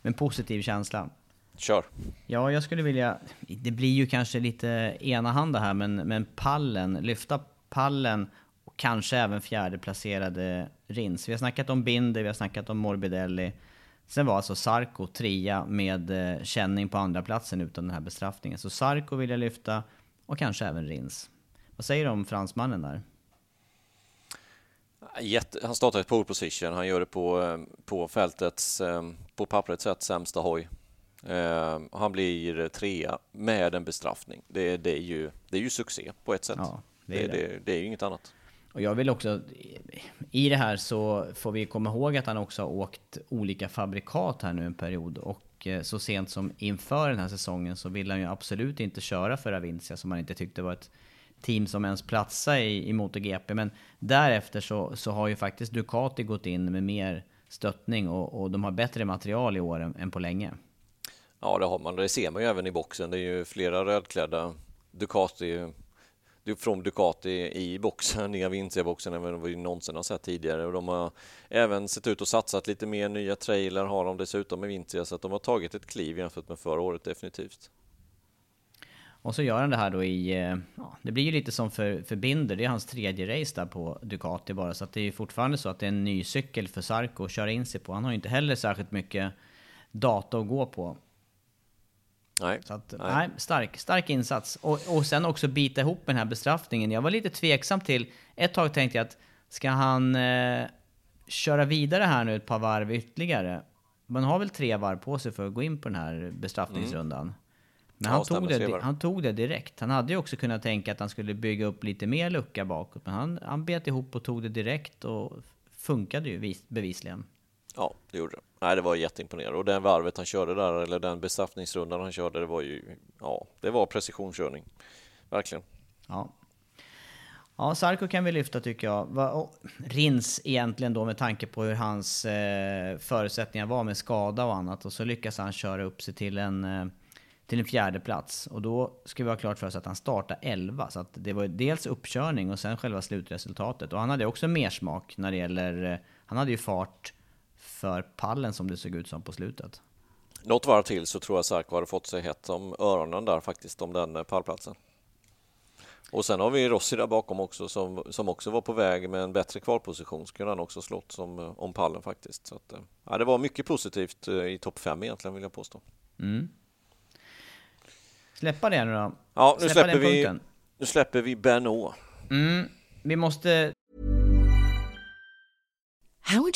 med en positiv känsla. Kör. Ja, jag skulle vilja... Det blir ju kanske lite enahanda här, men, men pallen, lyfta pallen och kanske även fjärdeplacerade Rins. Vi har snackat om Binder, vi har snackat om Morbidelli. Sen var alltså Sarko trea med känning på andra platsen utan den här bestraffningen. Så Sarko vill jag lyfta och kanske även Rins. Vad säger du om fransmannen där? Jätte, han startar ett pole position, han gör det på, eh, på fältets, eh, på pappret sett sämsta hoj. Eh, han blir trea med en bestraffning. Det, det, är, ju, det är ju succé på ett sätt. Ja, det, är det, det. det är ju inget annat. Och jag vill också, i det här så får vi komma ihåg att han också har åkt olika fabrikat här nu en period. Och och eh, så sent som inför den här säsongen så ville han ju absolut inte köra för Avincia som han inte tyckte var ett team som ens platsade i, i MotoGP. Men därefter så, så har ju faktiskt Ducati gått in med mer stöttning och, och de har bättre material i år än, än på länge. Ja, det har man. Det ser man ju även i boxen. Det är ju flera rödklädda Ducati från Ducati i boxen, i Avintia-boxen än vad vi någonsin har sett tidigare. Och de har även sett ut att satsat lite mer. Nya trailer har de dessutom i Avintia, så att de har tagit ett kliv jämfört med förra året definitivt. Och så gör han det här då i, eh, ja, det blir ju lite som för, för Binder, det är hans tredje race där på Ducati bara. Så att det är fortfarande så att det är en ny cykel för Sarko att köra in sig på. Han har ju inte heller särskilt mycket data att gå på. Nej. Så att, nej. nej. stark, stark insats. Och, och sen också bita ihop med den här bestraffningen. Jag var lite tveksam till, ett tag tänkte jag att ska han eh, köra vidare här nu ett par varv ytterligare? Man har väl tre varv på sig för att gå in på den här bestraffningsrundan. Mm. Men han, ja, tog det, han tog det direkt. Han hade ju också kunnat tänka att han skulle bygga upp lite mer lucka bakåt. Men han, han bet ihop och tog det direkt och funkade ju bevisligen. Ja, det gjorde det. Nej, det var jätteimponerande. Och den varvet han körde där, eller den bestraffningsrundan han körde, det var ju, ja, det var precisionskörning. Verkligen. Ja. Ja, Sarko kan vi lyfta tycker jag. Rins egentligen då med tanke på hur hans eh, förutsättningar var med skada och annat. Och så lyckas han köra upp sig till en, eh, till en fjärde plats. Och då ska vi ha klart för oss att han startade 11. Så att det var dels uppkörning och sen själva slutresultatet. Och han hade också mer smak när det gäller... Eh, han hade ju fart för pallen som det såg ut som på slutet. Något varv till så tror jag Sarko hade fått sig hett om öronen där faktiskt om den pallplatsen. Och sen har vi Rossi där bakom också som, som också var på väg med en bättre kvalposition. Skulle han också slått som, eh, om pallen faktiskt. Så att, ja, det var mycket positivt i topp fem egentligen vill jag påstå. Mm. Släppa det nu då. Ja, nu släpper, vi, nu släpper vi Bernot. Mm, vi måste...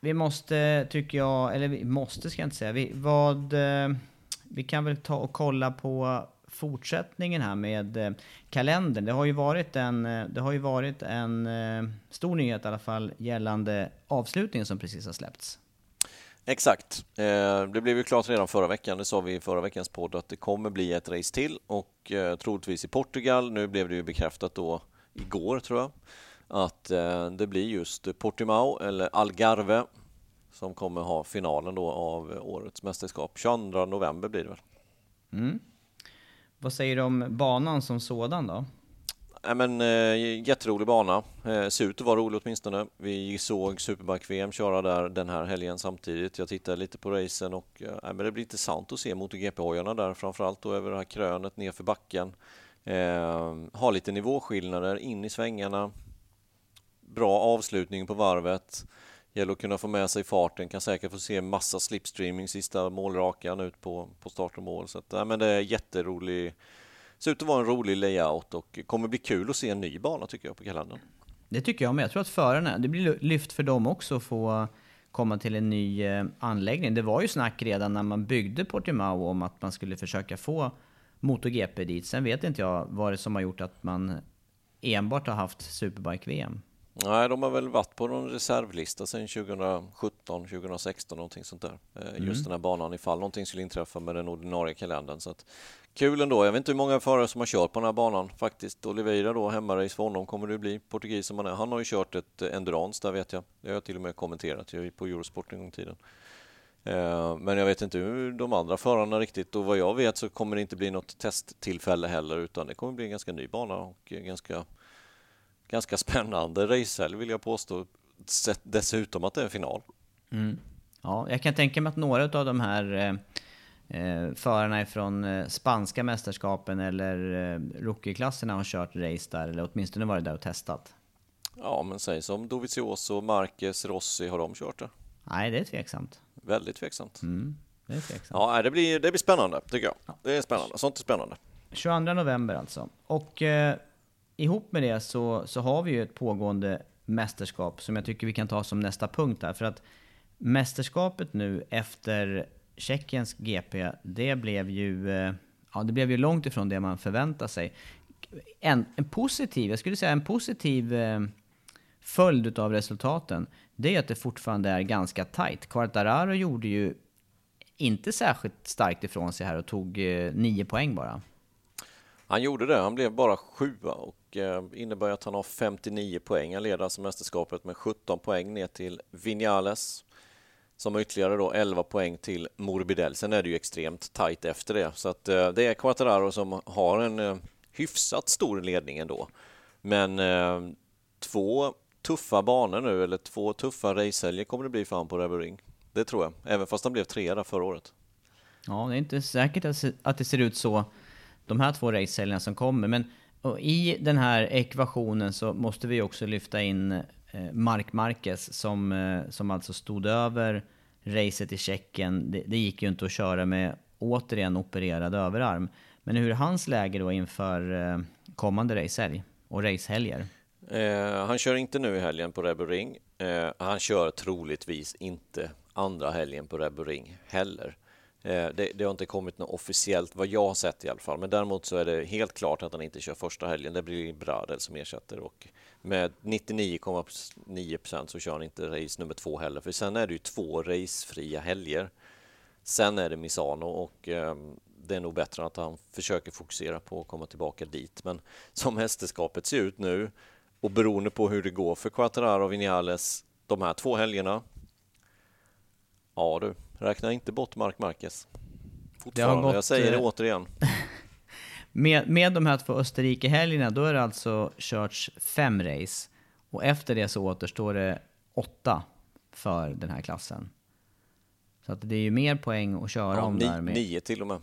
Vi måste, tycker jag, eller vi måste ska jag inte säga, vi, vad, eh, vi kan väl ta och kolla på fortsättningen här med eh, kalendern. Det har ju varit en, eh, det har ju varit en stor nyhet i alla fall gällande avslutningen som precis har släppts. Exakt. Det blev ju klart redan förra veckan, det sa vi i förra veckans podd, att det kommer bli ett race till och troligtvis i Portugal. Nu blev det ju bekräftat då igår tror jag att det blir just Portimao eller Algarve som kommer ha finalen då av årets mästerskap. 22 november blir det väl? Mm. Vad säger du om banan som sådan då? Ja, men, eh, jätterolig bana. Eh, ser ut att vara rolig åtminstone. Vi såg Superbike-VM köra där den här helgen samtidigt. Jag tittade lite på racen och eh, men det blir intressant att se MotoGP-hojarna där framförallt då över det här krönet nerför backen. Eh, har lite nivåskillnader in i svängarna. Bra avslutning på varvet. Gäller att kunna få med sig farten, kan säkert få se massa slipstreaming sista målrakan ut på, på start och mål. Så att, nej, men det är jätterolig, ser ut att vara en rolig layout och kommer bli kul att se en ny bana tycker jag på kalendern. Det tycker jag med. Jag tror att förarna, det blir lyft för dem också att få komma till en ny eh, anläggning. Det var ju snack redan när man byggde Portimao om att man skulle försöka få MotoGP dit. Sen vet inte jag vad det som har gjort att man enbart har haft Superbike-VM. Nej, de har väl varit på någon reservlista sedan 2017, 2016 någonting sånt där. Eh, mm. Just den här banan ifall någonting skulle inträffa med den ordinarie kalendern. Så att, kul ändå. Jag vet inte hur många förare som har kört på den här banan faktiskt. Oliveira då, hemmarace för honom kommer det bli. Portugis som han är. Han har ju kört ett Endurance där vet jag. Det har jag till och med kommenterat jag på Eurosport en gång i tiden. Eh, men jag vet inte hur de andra förarna riktigt och vad jag vet så kommer det inte bli något testtillfälle heller utan det kommer bli en ganska ny bana och ganska ganska spännande racehelg vill jag påstå. Dessutom att det är final. Mm. Ja, jag kan tänka mig att några av de här eh, eh förarna från eh, spanska mästerskapen eller eh, rookieklasserna har kört race där, eller åtminstone varit där och testat. Ja, men säg som Dovizioso, Marquez, Rossi, har de kört det? Nej, det är tveksamt. Väldigt tveksamt. Mm, det är tveksamt. Ja, det blir, det blir spännande, tycker jag. Ja. Det är spännande. Sånt är spännande. 22 november alltså. Och eh, ihop med det så, så har vi ju ett pågående mästerskap som jag tycker vi kan ta som nästa punkt här. För att mästerskapet nu efter Tjeckiens GP, det blev ju, eh, ja, det blev ju långt ifrån det man förväntar sig. En, en positiv, jag skulle säga en positiv eh, följd av resultaten, det är att det fortfarande är ganska tajt. Quartararo gjorde ju inte särskilt starkt ifrån sig här och tog eh, nio poäng bara. Han gjorde det, han blev bara sjua och Eh, innebär att han har 59 poäng. Han leder alltså mästerskapet med 17 poäng ner till Vinales som har ytterligare då 11 poäng till Morbidelli. Sen är det ju extremt tajt efter det, så att eh, det är Quattararo som har en eh, hyfsat stor ledning ändå. Men eh, två tuffa banor nu, eller två tuffa racehelger kommer det bli för honom på Rebel Ring. Det tror jag, även fast han blev trea där förra året. Ja, det är inte säkert att det ser ut så de här två racehelgerna som kommer, men i den här ekvationen så måste vi också lyfta in eh, Mark Marquez som, eh, som alltså stod över racet i Tjeckien. Det, det, gick ju inte att köra med återigen opererad överarm. Men hur är hans läge då inför eh, kommande racehelg och racehelger? Eh, han kör inte nu i helgen på Rebel Ring. Eh, han kör troligtvis inte andra helgen på Rebel Ring heller. Eh, det, det, har inte kommit något officiellt, vad jag har sett i alla fall. Men däremot så är det helt klart att han inte kör första helgen. Det blir Bradel som ersätter och med 99,9 procent så kör han inte race nummer två heller. För sen är det ju två racefria helger. Sen är det Misano och eh, det är nog bättre att han försöker fokusera på att komma tillbaka dit. Men som mästerskapet ser ut nu och beroende på hur det går för Quattararo och Vinales de här två helgerna. Ja du, räkna inte bort Mark Marquez. Fortfarande, gått, jag säger det eh, återigen. med, med de här två Österrike-helgerna, då är det alltså körts fem race. Och efter det så återstår det åtta för den här klassen. Så att det är ju mer poäng att köra ja, om ni, där. Med... Nio till och med.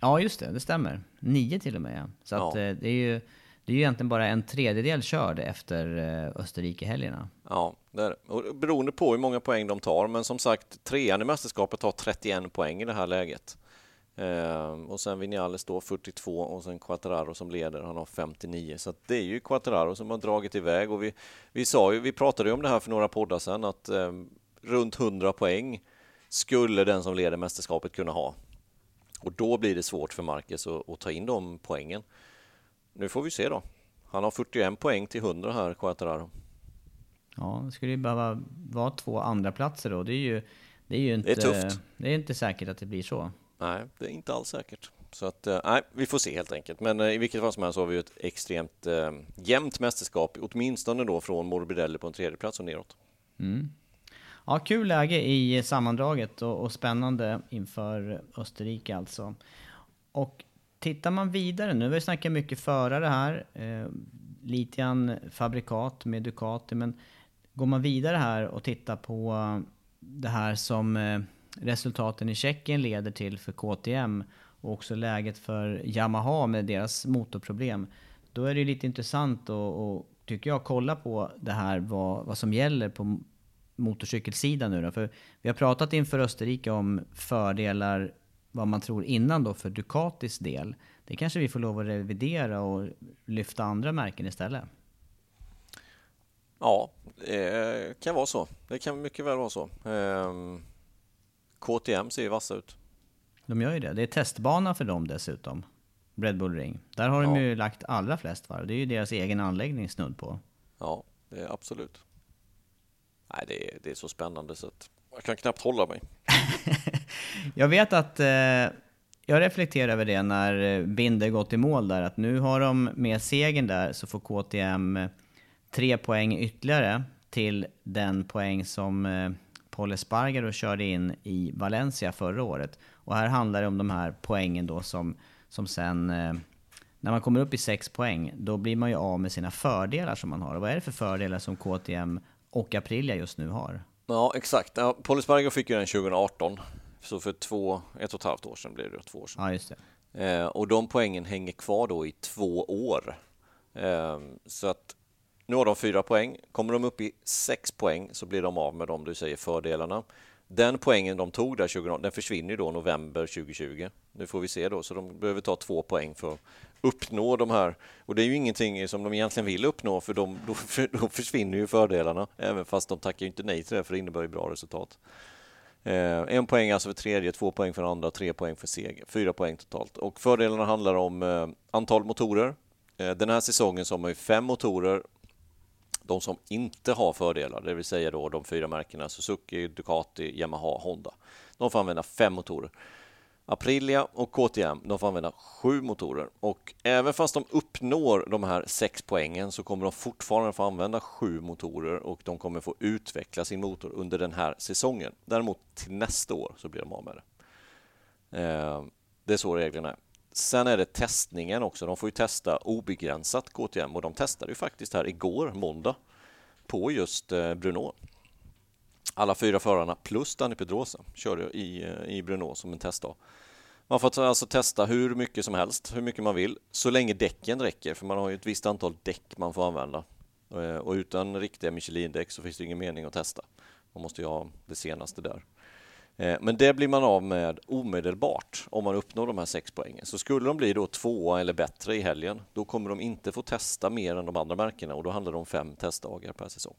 Ja, just det. Det stämmer. Nio till och med, ja. Så ja. att eh, det är ju... Det är ju egentligen bara en tredjedel körd efter eh, Österrike-helgerna. Ja, det är det. beroende på hur många poäng de tar. Men som sagt, trean i mästerskapet har 31 poäng i det här läget. Ehm, och sen Vinales då 42 och sen Quattararo som leder, han har 59. Så det är ju Quattararo som har dragit iväg och vi, vi sa ju, vi pratade ju om det här för några poddar sedan att eh, runt 100 poäng skulle den som leder mästerskapet kunna ha. Och då blir det svårt för Marcus att, att ta in de poängen. Nu får vi se då. Han har 41 poäng till 100 här, Quattararo. Ja, det skulle ju behöva vara två andra platser då. Det är ju, det är ju inte, det är tufft. Det är inte säkert att det blir så. Nej, det är inte alls säkert. Så att, eh, nej, vi får se helt enkelt. Men eh, i vilket fall som helst så har vi ett extremt eh, jämnt mästerskap, åtminstone då från Morbidelli på en tredje plats och neråt. Mm. Ja, kul läge i sammandraget och, och, spännande inför Österrike alltså. Och tittar man vidare nu, vi snackar mycket förare här, eh, lite fabrikat med Ducati, men går man vidare här och tittar på det här som eh, resultaten i Tjeckien leder till för KTM och också läget för Yamaha med deras motorproblem. Då är det lite intressant att, tycker jag, kolla på det här vad, vad som gäller på motorcykelsidan nu då. För vi har pratat inför Österrike om fördelar, vad man tror innan då för Ducatis del. Det kanske vi får lov att revidera och lyfta andra märken istället. Ja, det kan vara så. Det kan mycket väl vara så. Ehm, KTM ser ju vassa ut. De gör ju det. Det är testbana för dem dessutom. Red Bull Ring. Där har de ju lagt allra flest varv. Det är ju deras egen anläggning snudd på. Ja, det är absolut. Nej, det är, det är så spännande så att jag kan knappt hålla mig. jag vet att eh, jag reflekterar över det när eh, Binder gått i mål där, att nu har de med segern där så får KTM eh, tre poäng ytterligare till den poäng som eh, Paul Espargaro körde in i Valencia förra året. Och här handlar det om de här poängen då som, som sen... Eh, när man kommer upp i sex poäng, då blir man ju av med sina fördelar som man har. Och vad är det för fördelar som KTM och Aprilia just nu har? Ja, exakt. Ja, Paul Espargaro fick ju den 2018. Så för två, ett och ett halvt år sedan blev det två år sedan. Ja, just det. Eh, och de poängen hänger kvar då i två år. Eh, så att nu har de fyra poäng. Kommer de upp i sex poäng så blir de av med de du säger fördelarna. Den poängen de tog där 2018, den försvinner då november 2020. Nu får vi se då, så de behöver ta två poäng för att uppnå de här. Och det är ju ingenting som de egentligen vill uppnå för de, då, för, då försvinner ju fördelarna. Även fast de tackar inte nej till det för det innebär ju bra resultat. Eh, en poäng alltså för tredje, två poäng för andra, tre poäng för seger. Fyra poäng totalt. Och fördelarna handlar om eh, antal motorer. Eh, den här säsongen så har man ju fem motorer. De som inte har fördelar, det vill säga då de fyra märkena Suzuki, Ducati, Yamaha, Honda. De får använda fem motorer. Aprilia och KTM, de får använda sju motorer och även fast de uppnår de här sex poängen så kommer de fortfarande få använda sju motorer och de kommer få utveckla sin motor under den här säsongen. Däremot till nästa år så blir de av med det. Eh, det är så reglerna är. Sen är det testningen också. De får ju testa obegränsat KTM och de testade ju faktiskt här igår, måndag, på just eh, Bruno. Alla fyra förarna plus Danny Pedrosa körde i, i Bruno som en testdag. Man får alltså testa hur mycket som helst, hur mycket man vill, så länge däcken räcker, för man har ju ett visst antal däck man får använda. Eh, och utan riktiga Michelin-däck så finns det ingen mening att testa. Man måste ju ha det senaste där. Eh, men det blir man av med omedelbart om man uppnår de här sex poängen. Så skulle de bli då tvåa eller bättre i helgen, då kommer de inte få testa mer än de andra märkena och då handlar det om fem testdagar per säsong.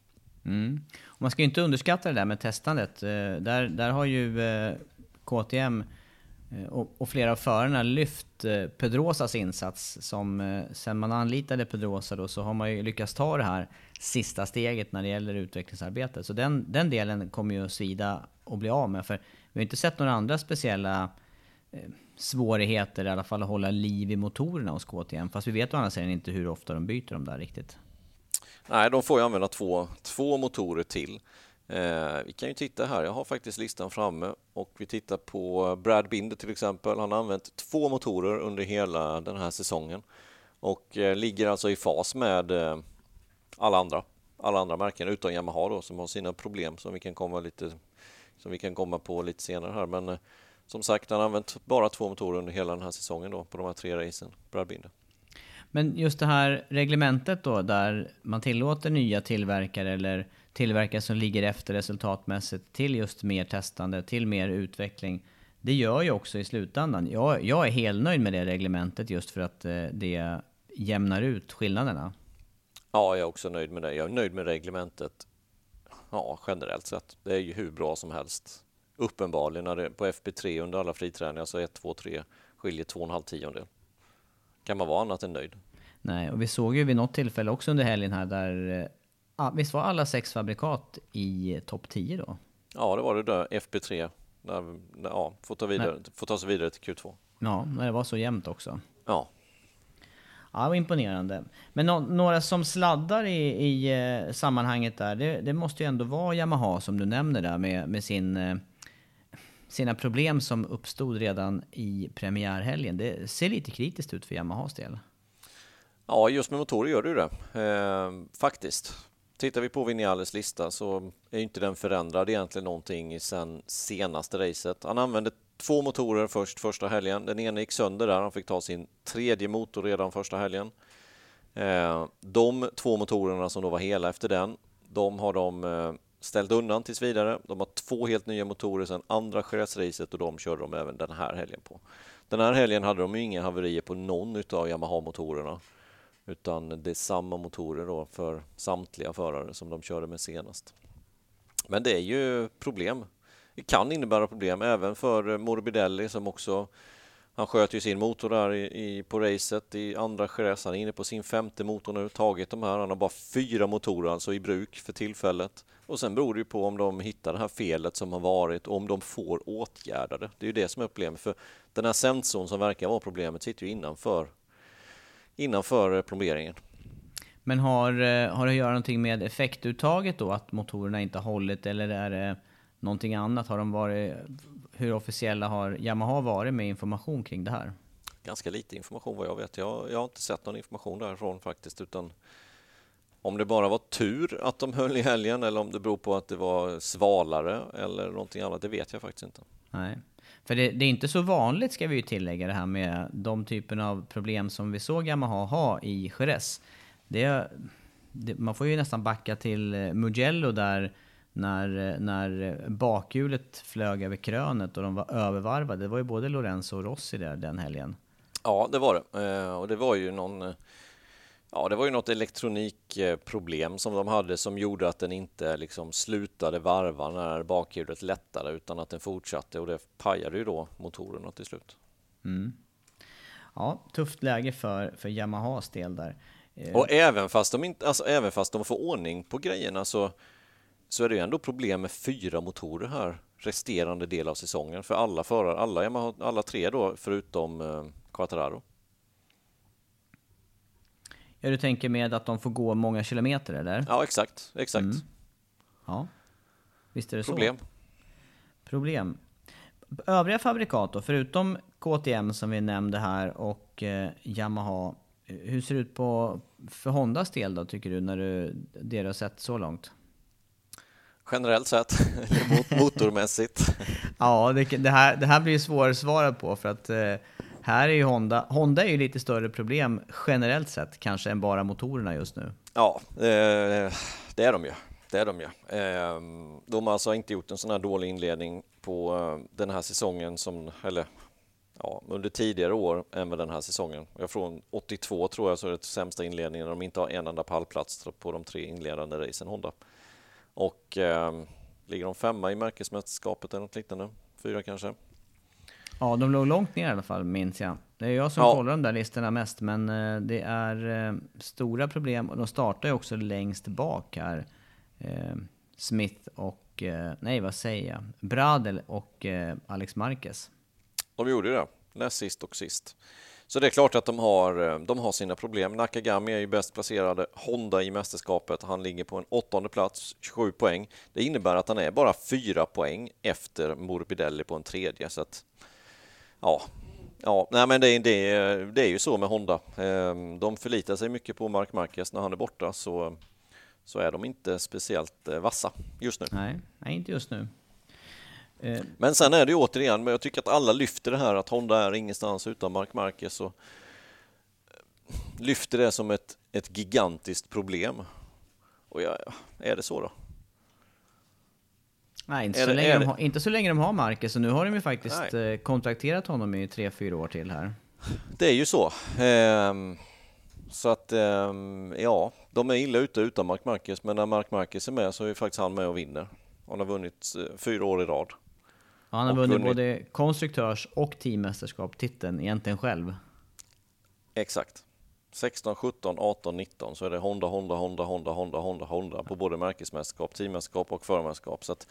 Mm. man ska inte underskatta det där med testandet. Eh, där, där har ju eh, KTM eh, och, och, flera av förarna lyft eh, Pedrosas insats. Som, eh, sen man anlitade Pedrosa då, så har man ju lyckats ta det här sista steget när det gäller utvecklingsarbetet. Så den, den delen kommer ju att svida och bli av med. För vi har inte sett några andra speciella svårigheter i alla fall att hålla liv i motorerna hos KTM. Fast vi vet å andra sidan inte hur ofta de byter dem där riktigt. Nej, de får ju använda två, två motorer till. Eh, vi kan ju titta här, jag har faktiskt listan framme och vi tittar på Brad Binder till exempel. Han har använt två motorer under hela den här säsongen och eh, ligger alltså i fas med eh, alla andra alla andra märken utom Yamaha då som har sina problem som vi kan komma lite som vi kan komma på lite senare här. Men eh, som sagt, han har använt bara två motorer under hela den här säsongen då på de här tre racen, Brad Binder. Men just det här reglementet då, där man tillåter nya tillverkare eller tillverkare som ligger efter resultatmässigt till just mer testande, till mer utveckling. Det gör ju också i slutändan. Jag, jag är helt nöjd med det reglementet just för att eh, det jämnar ut skillnaderna. Ja, jag är också nöjd med det. Jag är nöjd med reglementet ja, generellt sett. Det är ju hur bra som helst. Uppenbarligen när det, på FP3 under alla friträningar så 1, 2, 3 skiljer 2,5 tiondel. Kan man vara annat än nöjd? Nej, och vi såg ju vid något tillfälle också under helgen här där... Ja, visst var alla sex fabrikat i topp 10 då? Ja, det var det där FP3. Där, ja, får ta, vidare, får ta sig vidare till Q2. Ja, när det var så jämnt också. Ja. Ja, det var imponerande. Men no några som sladdar i, i eh, sammanhanget där, det, det, måste ju ändå vara Yamaha som du nämner där med, med sin, eh, sina problem som uppstod redan i premiärhelgen. Det ser lite kritiskt ut för Yamahas del. Ja, just med motorer gör det ju det, eh, faktiskt. Tittar vi på Vinales lista så är inte den förändrad egentligen någonting sen senaste racet. Han använde två motorer först första helgen. Den ena gick sönder där, han fick ta sin tredje motor redan första helgen. Ehm, de två motorerna som då var hela efter den, de har de eh, ställt undan tills vidare. De har två helt nya motorer sedan andra Jerez-racet och de körde de även den här helgen på. Den här helgen hade de inga haverier på någon av Yamaha-motorerna. Utan det är samma motorer då för samtliga förare som de körde med senast. Men det är ju problem. Det kan innebära problem även för Morbidelli som också han sköt ju sin motor där i, i, på racet i andra Jerez. Han är inne på sin femte motor nu, tagit de här. Han har bara fyra motorer alltså i bruk för tillfället. Och sen beror det ju på om de hittar det här felet som har varit och om de får åtgärda det. Det är ju det som är problemet. För den här sensorn som verkar vara problemet sitter ju innanför innanför plomberingen. Men har, eh, har det att göra någonting med effektuttaget då? Att motorerna inte har hållit eller är det någonting annat? Har de varit, hur officiella har Yamaha varit med information kring det här? Ganska lite information vad jag vet. Jag, jag har inte sett någon information därifrån faktiskt utan om det bara var tur att de höll i helgen eller om det beror på att det var svalare eller någonting annat, det vet jag faktiskt inte. Nej. För det, det, är inte så vanligt, ska vi ju tillägga, det här med de typen av problem som vi såg Yamaha ha i Jerez. Det, det, man får ju nästan backa till eh, Mugello där när, eh, när bakhjulet flög över krönet och de var övervarvade. Det var ju både Lorenzo och Rossi där den helgen. Ja, det var det. Eh, och det var ju någon... Ja, det var ju något elektronikproblem som de hade som gjorde att den inte liksom slutade varva när bakhjulet lättade utan att den fortsatte och det pajade ju då motorerna till slut. Ja, tufft läge för, för Yamahas del där. Eh, Och även fast de, inte, alltså, även fast de får ordning på grejerna så, så är det ju ändå problem med fyra motorer här resterande del av säsongen för alla förare, alla, Yamaha, alla tre då förutom eh, Quattararo. Ja, du tänker med att de får gå många kilometer eller? Ja, exakt, exakt. Mm. Ja, visst är det Problem. så. Problem. Övriga fabrikat då, förutom KTM som vi nämnde här och eh, Yamaha. Hur ser det ut på, för Hondas del då, tycker du, när du, det du har sett så långt? Generellt sett, mot- motormässigt. Ja, det, det, här, det här blir ju svårsvarat på för att eh, här är ju Honda, Honda är ju lite större problem generellt sett kanske än bara motorerna just nu. Ja, eh, det är de ju. Det är de ju. Eh, De har alltså inte gjort en sån här dålig inledning på eh, den här säsongen som, eller ja, under tidigare år än med den här säsongen. Jag från 82 tror jag så är det sämsta inledningen när de inte har en enda pallplats på de tre inledande racen Honda. Och eh, ligger de femma i märkesmästerskapet eller något liknande? Fyra kanske? Ja, de låg långt ner i alla fall minns jag. Det är jag som Ja. kollar de där listorna mest, men eh, det är eh, stora problem och de startar ju också längst bak här. Eh, Smith och, nej vad säger jag, Bradel och Alex Marquez. De gjorde det, näst sist och sist. Så det är klart att de har, de har sina problem. Nakagami är ju bäst placerade Honda i mästerskapet. Han ligger på en åttonde plats, 27 poäng. Det innebär att han är bara fyra poäng efter Morbidelli på en tredje. Så att, ja, ja nej men det, är- det, det är ju så med Honda. Eh, De förlitar sig mycket på Mark Marquez när han är borta så, så är de inte speciellt eh, vassa just nu. Nej, nej inte just nu. Eh, Men sen är det ju återigen, men jag tycker att alla lyfter det här att Honda är ingenstans utan Mark Marquez och eh, lyfter det som ett, ett gigantiskt problem. Och ja, är det så då? Nej, inte Är så, det- länge de har, inte så länge de har Marquez, och nu har de ju faktiskt Nej. eh, kontrakterat honom i tre fyra år till här. Det är ju så. Ehm, så att ehm, ja, de är illa ute utan Mark Marquez, men när Mark Marquez är med så är ju faktiskt han med och vinner. Han har vunnit eh, fyra år i rad. Ja, han har vunnit vunnit- både konstruktörs och teammästerskap, titeln egentligen själv. Exakt. 16, 17, 18, 19 så är det Honda, Honda, Honda, Honda, Honda, Honda, Honda på både märkesmästerskap, teammästerskap och förmästerskap. Så att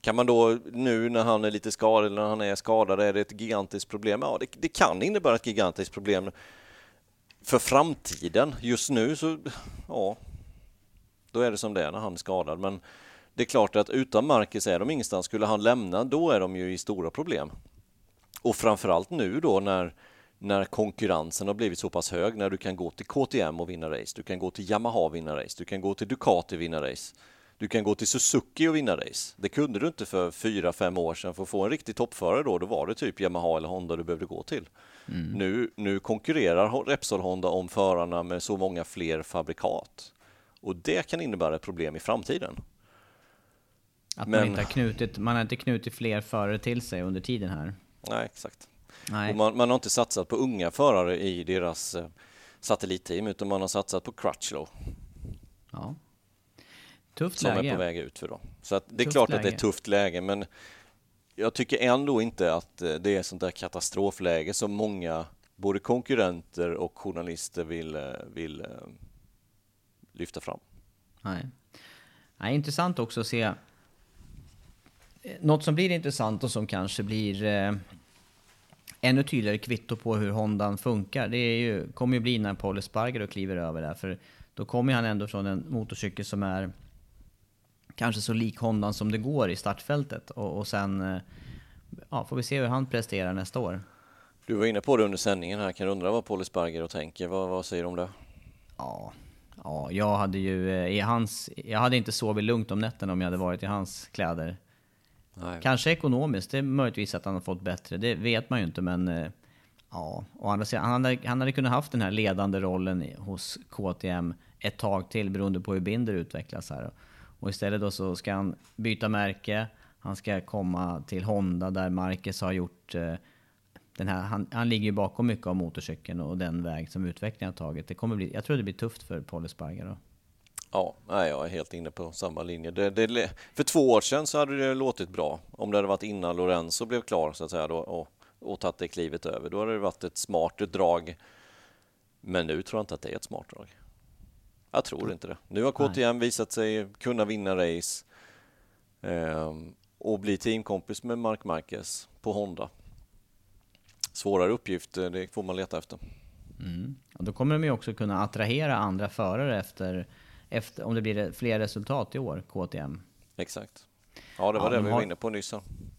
kan man då nu när han är lite skadad eller när han är skadad, är det ett gigantiskt problem? Ja, det, det kan innebära ett gigantiskt problem för framtiden. Just nu så, ja, då är det som det är när han är skadad. Men det är klart att utan Marcus är de ingenstans. Skulle han lämna, då är de ju i stora problem. Och framförallt nu då när, när konkurrensen har blivit så pass hög, när du kan gå till KTM och vinna race, du kan gå till Yamaha och vinna race, du kan gå till Ducati och vinna race, du kan gå till Suzuki och vinna race. Det kunde du inte för fyra, fem år sedan. För att få en riktig toppförare då, då var det typ Yamaha eller Honda du behövde gå till. Nu, nu konkurrerar Repsol Honda om förarna med så många fler fabrikat. Och det kan innebära ett problem i framtiden. Att Men- man, inte har knutit, man har inte knutit fler förare till sig under tiden här. Nej, exakt. Man, man har inte satsat på unga förare i deras eh, satellitteam utan man har satsat på Crutchlow Ja. Tufft som läge. är på väg ut för då. Så att det är Tufft klart att det är läge. ett tufft läge men jag tycker ändå inte att eh, det är sånt där katastrofläge som många både konkurrenter och journalister vill, eh, vill lyfta fram. Nej. Nej, intressant också att se. Något som blir intressant och som kanske blir ännu tydligare kvitto på hur Hondan funkar. Det är ju, kommer ju bli när Paul Espargaro kliver över där. För då kommer han ändå från en motorcykel som är kanske så lik Hondan som det går i startfältet. Och, och sen eh, ja, får vi se hur han presterar nästa år. Du var inne på det under sändningen här, kan du undra vad Paul Espargaro tänker? Vad, vad säger du om det? Ja, ja jag hade ju eh, i hans... Jag hade inte sovit lugnt om nätterna om jag hade varit i hans kläder. Nej. Kanske ekonomiskt, det är möjligtvis att han har fått bättre, det vet man ju inte men... Eh, ja, å andra sidan, han hade, han hade kunnat haft den här ledande rollen hos KTM ett tag till beroende på hur Binder utvecklas här. Och istället då så ska han byta märke, han ska komma till Honda där Marquez har gjort... eh, den här, han, han ligger ju bakom mycket av motorcykeln och den väg som utvecklingen har tagit. Det kommer bli, jag tror det blir tufft för Paul Espargaro. Ja, nej, jag är helt inne på samma linje. Det, det, för två år sedan så hade det låtit bra. Om det hade varit innan Lorenzo blev klar så att säga då, och, och tagit det klivet över. Då hade det varit ett smart drag. Men nu tror jag inte att det är ett smart drag. Jag tror inte det. Nu har KTM visat sig kunna vinna race eh, och bli teamkompis med Mark Marquez på Honda. Svårare uppgift, eh, det får man leta efter. Mm. Och då kommer de ju också kunna attrahera andra förare efter, efter om det blir fler resultat i år, KTM. Exakt. Ja, det var ja, det de vi var inne på nyss.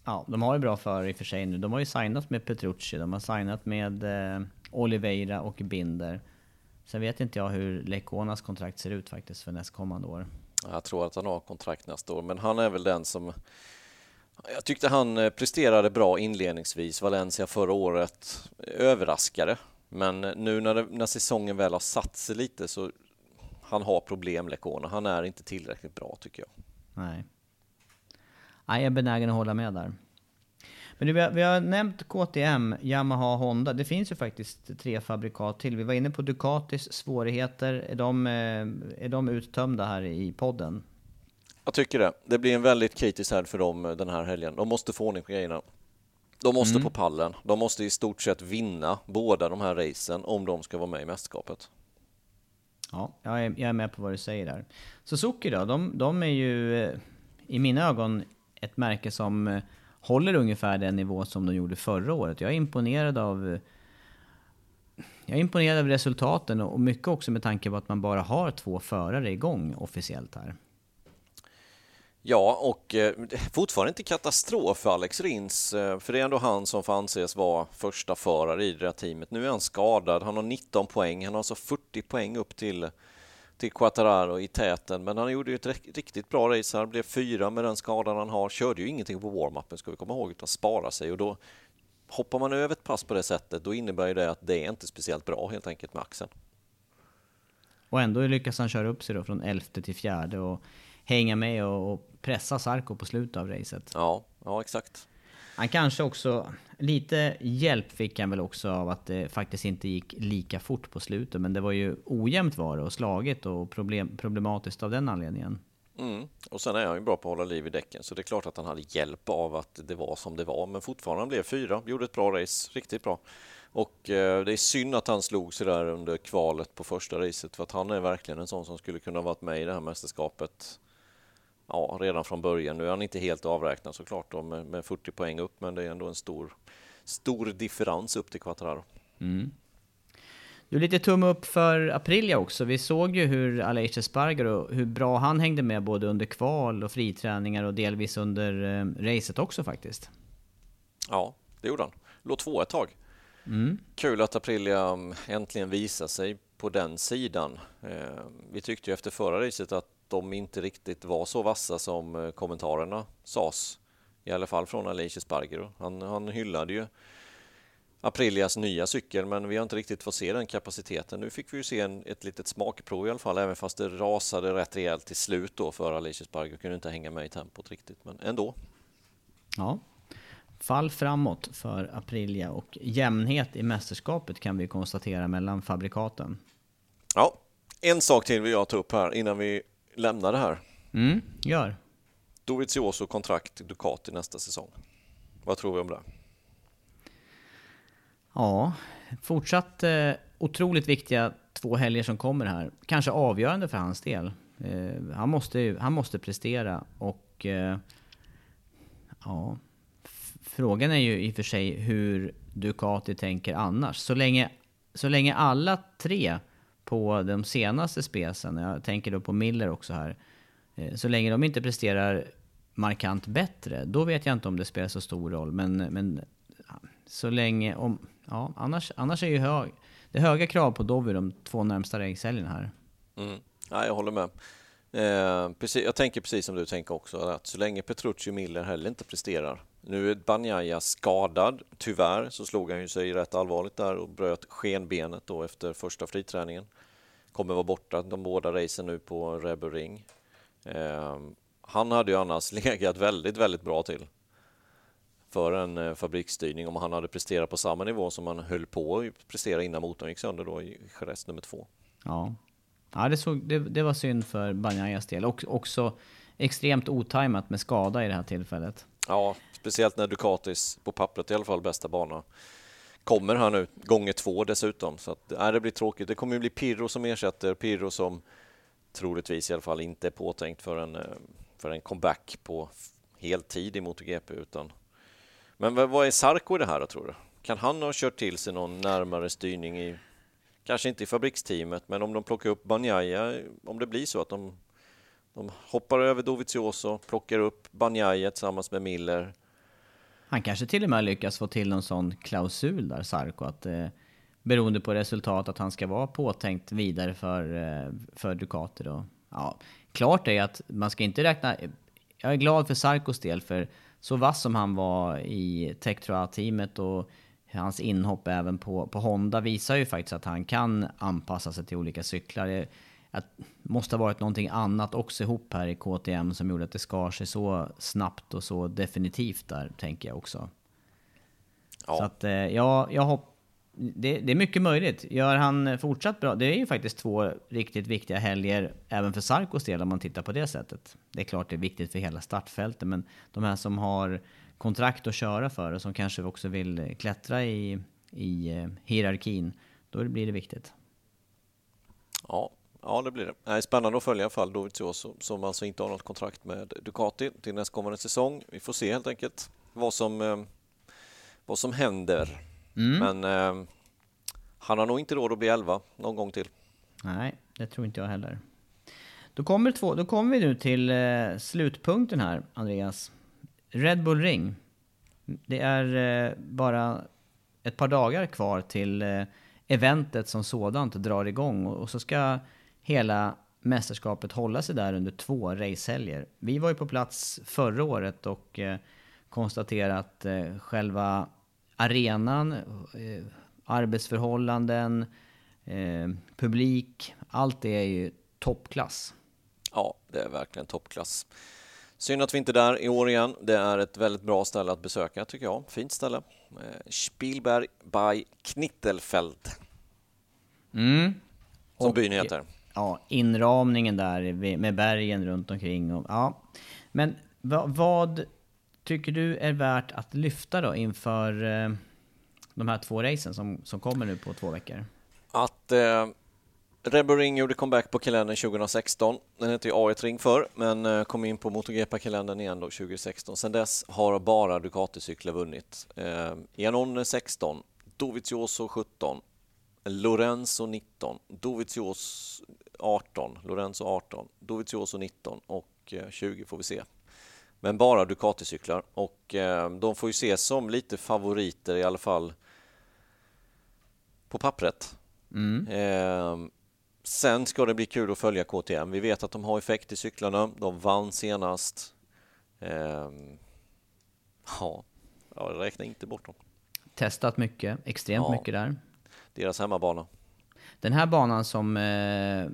Ja, de har ju bra förare i och för sig nu. De har ju signat med Petrucci, de har signat med eh, Oliveira och Binder. Sen vet inte jag hur Leconas kontrakt ser ut faktiskt för nästkommande år. Jag tror att han har kontrakt nästa år, men han är väl den som jag tyckte han eh, presterade bra inledningsvis. Valencia förra året överraskade, men nu när, det, när säsongen väl har satt sig lite så han har problem, Lecona. Han är inte tillräckligt bra tycker jag. Nej. Jag är benägen att hålla med där. Men du, vi, har, vi har nämnt KTM, Yamaha, Honda. Det finns ju faktiskt tre fabrikat till. Vi var inne på Ducatis svårigheter. Är de, eh, är de uttömda här i podden? Jag tycker det. Det blir en väldigt kritisk helg för dem eh, den här helgen. De måste få ordning på grejerna. De måste mm. på pallen. De måste i stort sett vinna båda de här racen om de ska vara med i mästerskapet. Ja, jag är, jag är med på vad du säger där. Suzuki då, de, de är ju eh, i mina ögon ett märke som eh, håller ungefär den nivå som de gjorde förra året. Jag är imponerad av eh, jag är imponerad av resultaten och mycket också med tanke på att man bara har två förare igång officiellt här. Ja, och eh, fortfarande inte katastrof för Alex Rins, eh, för det är ändå han som får anses vara första förare i det här teamet. Nu är han skadad, han har 19 poäng, han har alltså 40 poäng upp till till Quattararo i täten, men han gjorde ju ett riktigt bra race här, blev fyra med den skadan han har, körde ju ingenting på warm-upen ska vi komma ihåg, utan spara sig och då hoppar man över ett pass på det sättet, då innebär det att det är inte speciellt bra helt enkelt med axeln. Och ändå lyckas han köra upp sig då från elfte till fjärde och hänga med och pressa Sarko på slutet av racet. Ja, ja exakt. Han kanske också, lite hjälp fick han väl också av att det faktiskt inte gick lika fort på slutet. Men det var ju ojämnt var det och slaget och problem, problematiskt av den anledningen. Mm. Och sen är han ju bra på att hålla liv i däcken, så det är klart att han hade hjälp av att det var som det var. Men fortfarande han blev fyra, gjorde ett bra race, riktigt bra. Och eh, det är synd att han slog sig där under kvalet på första racet, för att han är verkligen en sån som skulle kunna varit med i det här mästerskapet ja, redan från början. Nu är han inte helt avräknad såklart då, med, med 40 poäng upp, men det är ändå en stor, stor differens upp till Quattararo. Mm. Du, lite tumme upp för Aprilia också. Vi såg ju hur Aleix Espargaro, hur bra han hängde med både under kval och friträningar och delvis under eh, racet också faktiskt. Ja, det gjorde han. Låg två ett tag. Mm. Kul att Aprilia mm, äntligen visar sig på den sidan. Eh, vi tyckte ju efter förra racet att de inte riktigt var så vassa som eh, kommentarerna sades. I alla fall från Alicia Spargero. Han, han hyllade ju Aprilias nya cykel, men vi har inte riktigt fått se den kapaciteten. Nu fick vi ju se en, ett litet smakprov i alla fall, även fast det rasade rätt rejält till slut då för Alicia Spargero. Kunde inte hänga med i tempot riktigt, men ändå. Ja, fall framåt för Aprilia och jämnhet i mästerskapet kan vi konstatera mellan fabrikaten. Ja, en sak till vill jag ta upp här innan vi lämna det här. Mm, gör. Dovizioso kontrakt Ducati nästa säsong. Vad tror vi om det? Ja, fortsatt eh, otroligt viktiga två helger som kommer här. Kanske avgörande för hans del. Eh, han, måste, han måste prestera och... Eh, ja, frågan är ju i och för sig hur Ducati tänker annars. Så länge, så länge alla tre på de senaste spesen, jag tänker då på Miller också här, eh, så länge de inte presterar markant bättre, då vet jag inte om det spelar så stor roll. Men, men så länge, om, ja, annars, annars är ju hög, det är höga krav på Dovi de två närmsta regnshelgerna här. Mm. Ja, jag håller med. Eh, precis, jag tänker precis som du tänker också, att så länge Petrucci och Miller heller inte presterar. Nu är Banjaya skadad, tyvärr så slog han ju sig rätt allvarligt där och bröt skenbenet då efter första friträningen kommer vara borta de båda racen nu på Rebel Ring. Eh, han hade ju annars legat väldigt, väldigt bra till. för en eh, fabriksstyrning om han hade presterat på samma nivå som han höll på att prestera innan motorn gick sönder då i Jerez nummer två. Ja, ja det, såg, det, det var synd för Banjayas del. Och också extremt otajmat med skada i det här tillfället. Ja, speciellt när Ducatis, på pappret i alla fall, bästa bana kommer här nu, gånger två dessutom. Så att, nej, det blir tråkigt. Det kommer ju bli Pirro som ersätter. Pirro som troligtvis i alla fall inte är påtänkt för en, eh, för en comeback på heltid i MotoGP. Utan... Men vad är Sarko i det här då, tror du? Kan han ha kört till sig någon närmare styrning i, kanske inte i fabriksteamet, men om de plockar upp Banjaya, om det blir så att de, de hoppar över Dovizioso, plockar upp Banjaje tillsammans med Miller, han kanske till och med lyckas få till någon sån klausul där, Sarko, att eh, beroende på resultat att han ska vara påtänkt vidare för, eh, för Ducati då. Ja, klart är att man ska inte räkna... Eh, jag är glad för Sarkos del, för så vass som han var i Tektroa-teamet och hans inhopp även på, på Honda visar ju faktiskt att han kan anpassa sig till olika cyklar eh, att måste ha varit någonting annat också ihop här i KTM som gjorde att det skar sig så snabbt och så definitivt där, tänker jag också. Ja. Så att, eh, ja, jag hoppas... Det, det, är mycket möjligt. Gör han fortsatt bra, det är ju faktiskt två riktigt viktiga helger även för Sarkos del om man tittar på det sättet. Det är klart det är viktigt för hela startfältet, men de här som har kontrakt att köra för och som kanske också vill klättra i, i eh, hierarkin, då blir det viktigt. Ja, Ja, det blir det. Nej, spännande att följa i alla fall Dovizioso som alltså inte har något kontrakt med Ducati till nästkommande säsong. Vi får se helt enkelt vad som, eh, vad som händer. Mm. Men eh, han har nog inte råd att bli 11 någon gång till. Nej, det tror inte jag heller. Då kommer, två, då kommer vi nu till eh, slutpunkten här, Andreas. Red Bull Ring. Det är eh, bara ett par dagar kvar till eh, eventet som sådant drar igång och, och så ska hela mästerskapet hålla sig där under två racehelger. Vi var ju på plats förra året och eh, konstaterade att eh, själva arenan, eh, arbetsförhållanden, eh, publik, allt det är ju toppklass. Ja, det är verkligen toppklass. Synd att vi inte är där i år igen. Det är ett väldigt bra ställe att besöka tycker jag. Fint ställe. Spielberg by Knittelfeld. Mm. Som och, byn heter ja, inramningen där med bergen runt omkring. Och, ja. Men vad, vad tycker du är värt att lyfta då inför eh, de här två racen som, som kommer nu på två veckor? Att eh, Rebel Ring gjorde comeback på kalendern 2016. Den hette ju A1 Ring förr, men eh, kom in på MotoGP-kalendern igen då 2016. Sedan dess har bara Ducati-cyklar vunnit. Eh, Janone 16, Dovizioso 17, Lorenzo 19, Dovizioso 18, Lorenzo 18, Dovizioso 19 och 20 eh, får vi se. Men bara Ducati-cyklar och eh, de får ju ses som lite favoriter i alla fall på pappret. Mm. Eh, sen ska det bli kul att följa KTM. Vi vet att de har effekt i cyklarna. De vann senast. Eh, ja, jag räknar inte bort dem. Testat mycket, extremt ja. mycket där. Deras hemmabana. Den här banan som eh,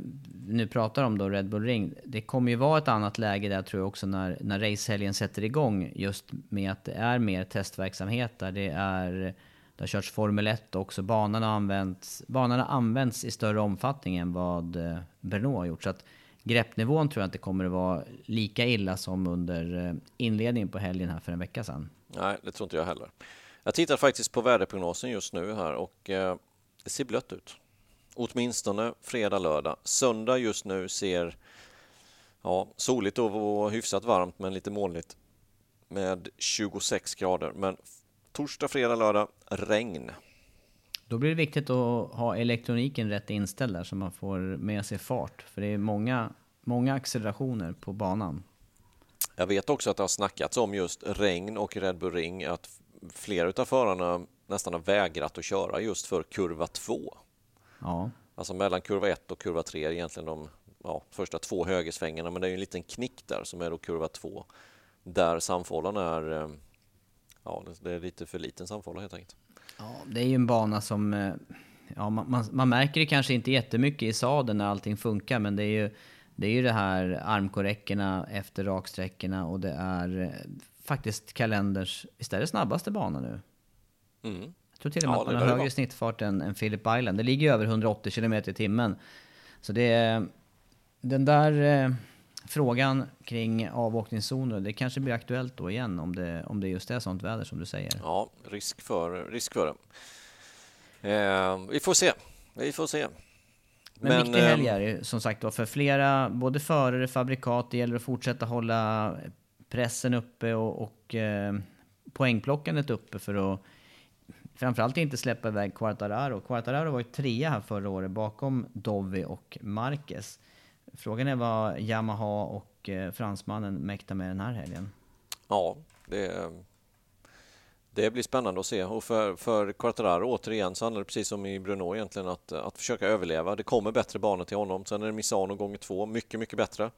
nu pratar om då, Red Bull Ring, det kommer ju vara ett annat läge där tror jag också när, när racehelgen sätter igång. Just med att det är mer testverksamhet där det är det har körts Formel 1 också. Banorna används, banorna används i större omfattning än vad eh, Brno har gjort. Så att greppnivån tror jag inte kommer att vara lika illa som under eh, inledningen på helgen här för en vecka sedan. Nej, det tror inte jag heller. Jag tittar faktiskt på väderprognosen just nu här och eh, det ser blött ut. Åtminstone fredag, lördag. Söndag just nu ser ja, soligt och hyfsat varmt men lite molnigt med 26 grader. Men torsdag, fredag, lördag regn. Då blir det viktigt att ha elektroniken rätt inställd där så man får med sig fart. För det är många, många accelerationer på banan. Jag vet också att det har snackats om just regn och Red Bull Ring att flera av förarna nästan har vägrat att köra just för kurva 2. Ja. Alltså mellan kurva 1 och kurva 3 är egentligen de ja, första två högersvängarna men det är en liten knick där som är då kurva 2 där samfållan är eh, ja, det är lite för liten samfålla helt enkelt. Ja, det är ju en bana som eh, ja, man, man, man märker det kanske inte jättemycket i sadeln när allting funkar men det är ju det är ju det här armkorräckorna efter raksträckorna och det är eh, faktiskt kalenders, visst är det snabbaste bana nu? Mm. Jag tror till och med Ja, att det man har högre vara. snittfart än, än Phillip Island. Det ligger ju över 180 km i timmen. Så det är... Den där eh, frågan kring avåkningszoner, det kanske blir aktuellt då igen om det, om det just är sånt väder som du säger. Ja, risk för, risk för det. Eh, vi får se. Vi får se. Men, viktig ehm, helg är det som sagt var för flera, både förare, fabrikat, det gäller att fortsätta hålla pressen uppe och, och eh, poängplockandet uppe för att framförallt inte släppa iväg Quartararo. Quartararo var ju trea här förra året bakom Dovi och Marquez. Frågan är vad Yamaha och eh, fransmannen mäktar med den här helgen. Ja, det, det blir spännande att se. Och för, för Quartararo återigen så handlar det precis som i Bruno egentligen att, att försöka överleva. Det kommer bättre banor till honom. Sen är det Misano gånger två, mycket, mycket bättre.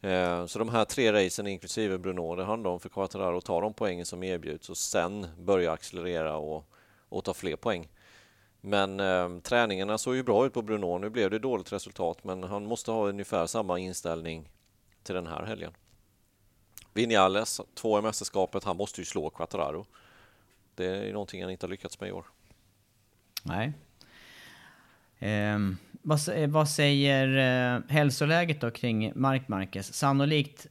Eh, så de här tre racen inklusive Bruno, det handlar om för Quartararo att ta de poängen som erbjuds och sen börja accelerera och, och ta fler poäng. Men eh, träningarna såg ju bra ut på Bruno. Nu blev det dåligt resultat, men han måste ha ungefär samma inställning till den här helgen. Vinales, två i mästerskapet, han måste ju slå Quattararo. Det är någonting han inte har lyckats med i år. Nej. Eh, vad, vad säger eh, hälsoläget då kring Mark Marquez? Sannolikt,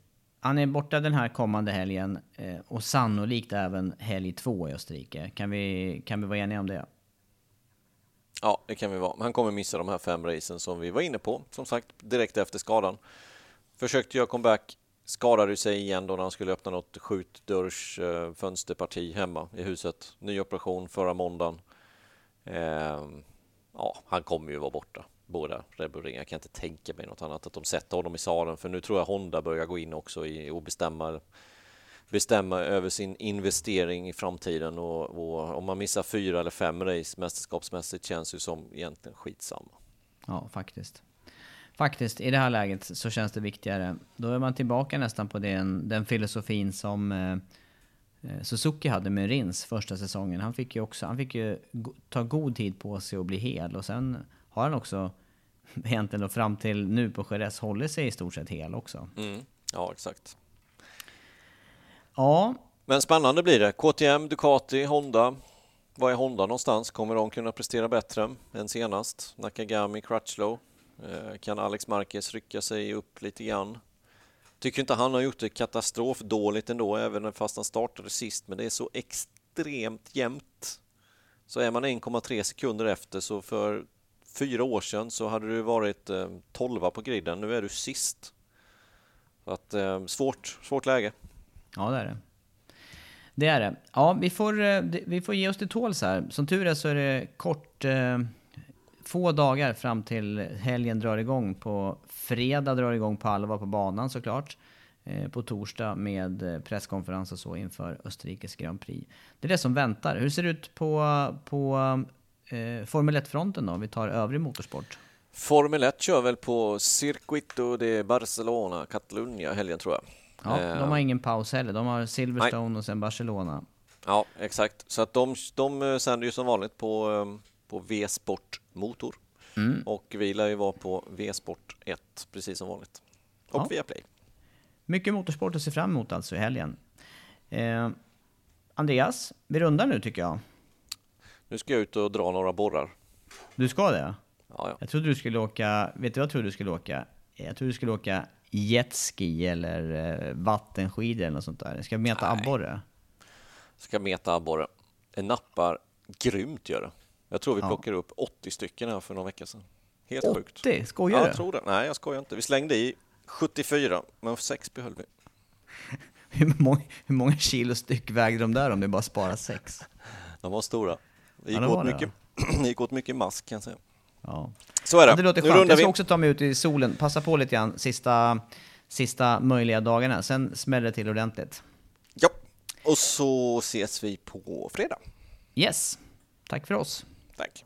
han är borta den här kommande helgen eh, och sannolikt även helg två i Österrike. Kan vi, kan vi vara eniga om det? Ja, det kan vi vara. Han kommer missa de här fem racen som vi var inne på, som sagt, direkt efter skadan. Försökte göra comeback, skadade sig igen då när han skulle öppna något skjutdörrs eh, fönsterparti hemma i huset. Ny operation förra måndagen. Ehm, ja, han kommer ju vara borta. Båda Red Bull Ring. Jag kan inte tänka mig något annat att de sätter honom i salen. för nu tror jag Honda börjar gå in också i och bestämma bestämma över sin investering i framtiden och, och om man missar fyra eller fem race mästerskapsmässigt känns ju som egentligen skitsamma. Ja, faktiskt. Faktiskt, i det här läget så känns det viktigare. Då är man tillbaka nästan på den, den filosofin som eh, eh, Suzuki hade med Rins första säsongen. Han fick ju också, han fick ju go- ta god tid på sig att bli hel och sen har han också egentligen då fram till nu på Jerez hållit sig i stort sett hel också. Mm. Ja, exakt. Ja, Men spännande blir det. KTM, Ducati, Honda. Var är Honda någonstans? Kommer de kunna prestera bättre än senast? Nakagami, Crutchlow. Eh, Kan Alex Marquez rycka sig upp lite grann? Tycker inte han har gjort det katastrofdåligt ändå, även fast han startade sist, men det är så extremt jämnt. Så är man 1,3 sekunder efter, så för fyra år sedan så hade du varit eh, 12 på griden, nu är du sist. Så att, eh, svårt, svårt läge. Ja, det är det. Det är det. Ja, vi får, eh, vi får ge oss till tåls här. Som tur är så är det kort, eh, få dagar fram till helgen drar igång. På fredag drar igång på allvar på banan såklart. Eh, på torsdag med eh, presskonferens och så inför Österrikes Grand Prix. Det är det som väntar. Hur ser det ut på, på eh, Formel 1-fronten då? Vi tar övrig motorsport. Formel 1 kör väl på Circuito de Barcelona, Catalunya helgen tror jag. Ja, Eh, de har ingen paus heller. De har Silverstone och sen Barcelona. Ja, exakt. Så att de, de eh, sänder ju som vanligt på, eh, på V-sport motor. Mm. Och vi lär ju vara på V-sport 1, precis som vanligt. Och Ja. via Play. Mycket motorsport att se fram emot alltså i helgen. Eh, Andreas, vi rundar nu tycker jag. Nu ska jag ut och dra några borrar. Du ska det? Ja, ja. Jag trodde du skulle åka, vet du vad jag trodde du skulle åka? Jag trodde du skulle åka jetski eller eh, vattenskidor eller något sånt där. Ska vi meta abborre? Ska meta abborre. Det nappar grymt gör det. Jag tror vi Ja. plockade upp 80 stycken här för några veckor sedan. Helt sjukt. 80? Skojar Ja, du? jag tror det. Nej, jag skojar inte. Vi slängde i 74, men sex behöll vi. Hur, många, hur många kilo styck vägde de där om du bara sparar sex? De var stora. Det gick, Ja, det åt, mycket, det gick åt mycket mask kan jag säga. Ja. Så är det. Ja, det låter nu skönt. Jag ska också ta mig ut i solen, passa på lite grann sista, sista möjliga dagarna. Sen smäller det till ordentligt. Ja, och så ses vi på fredag. Yes, tack för oss. Tack.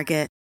Target.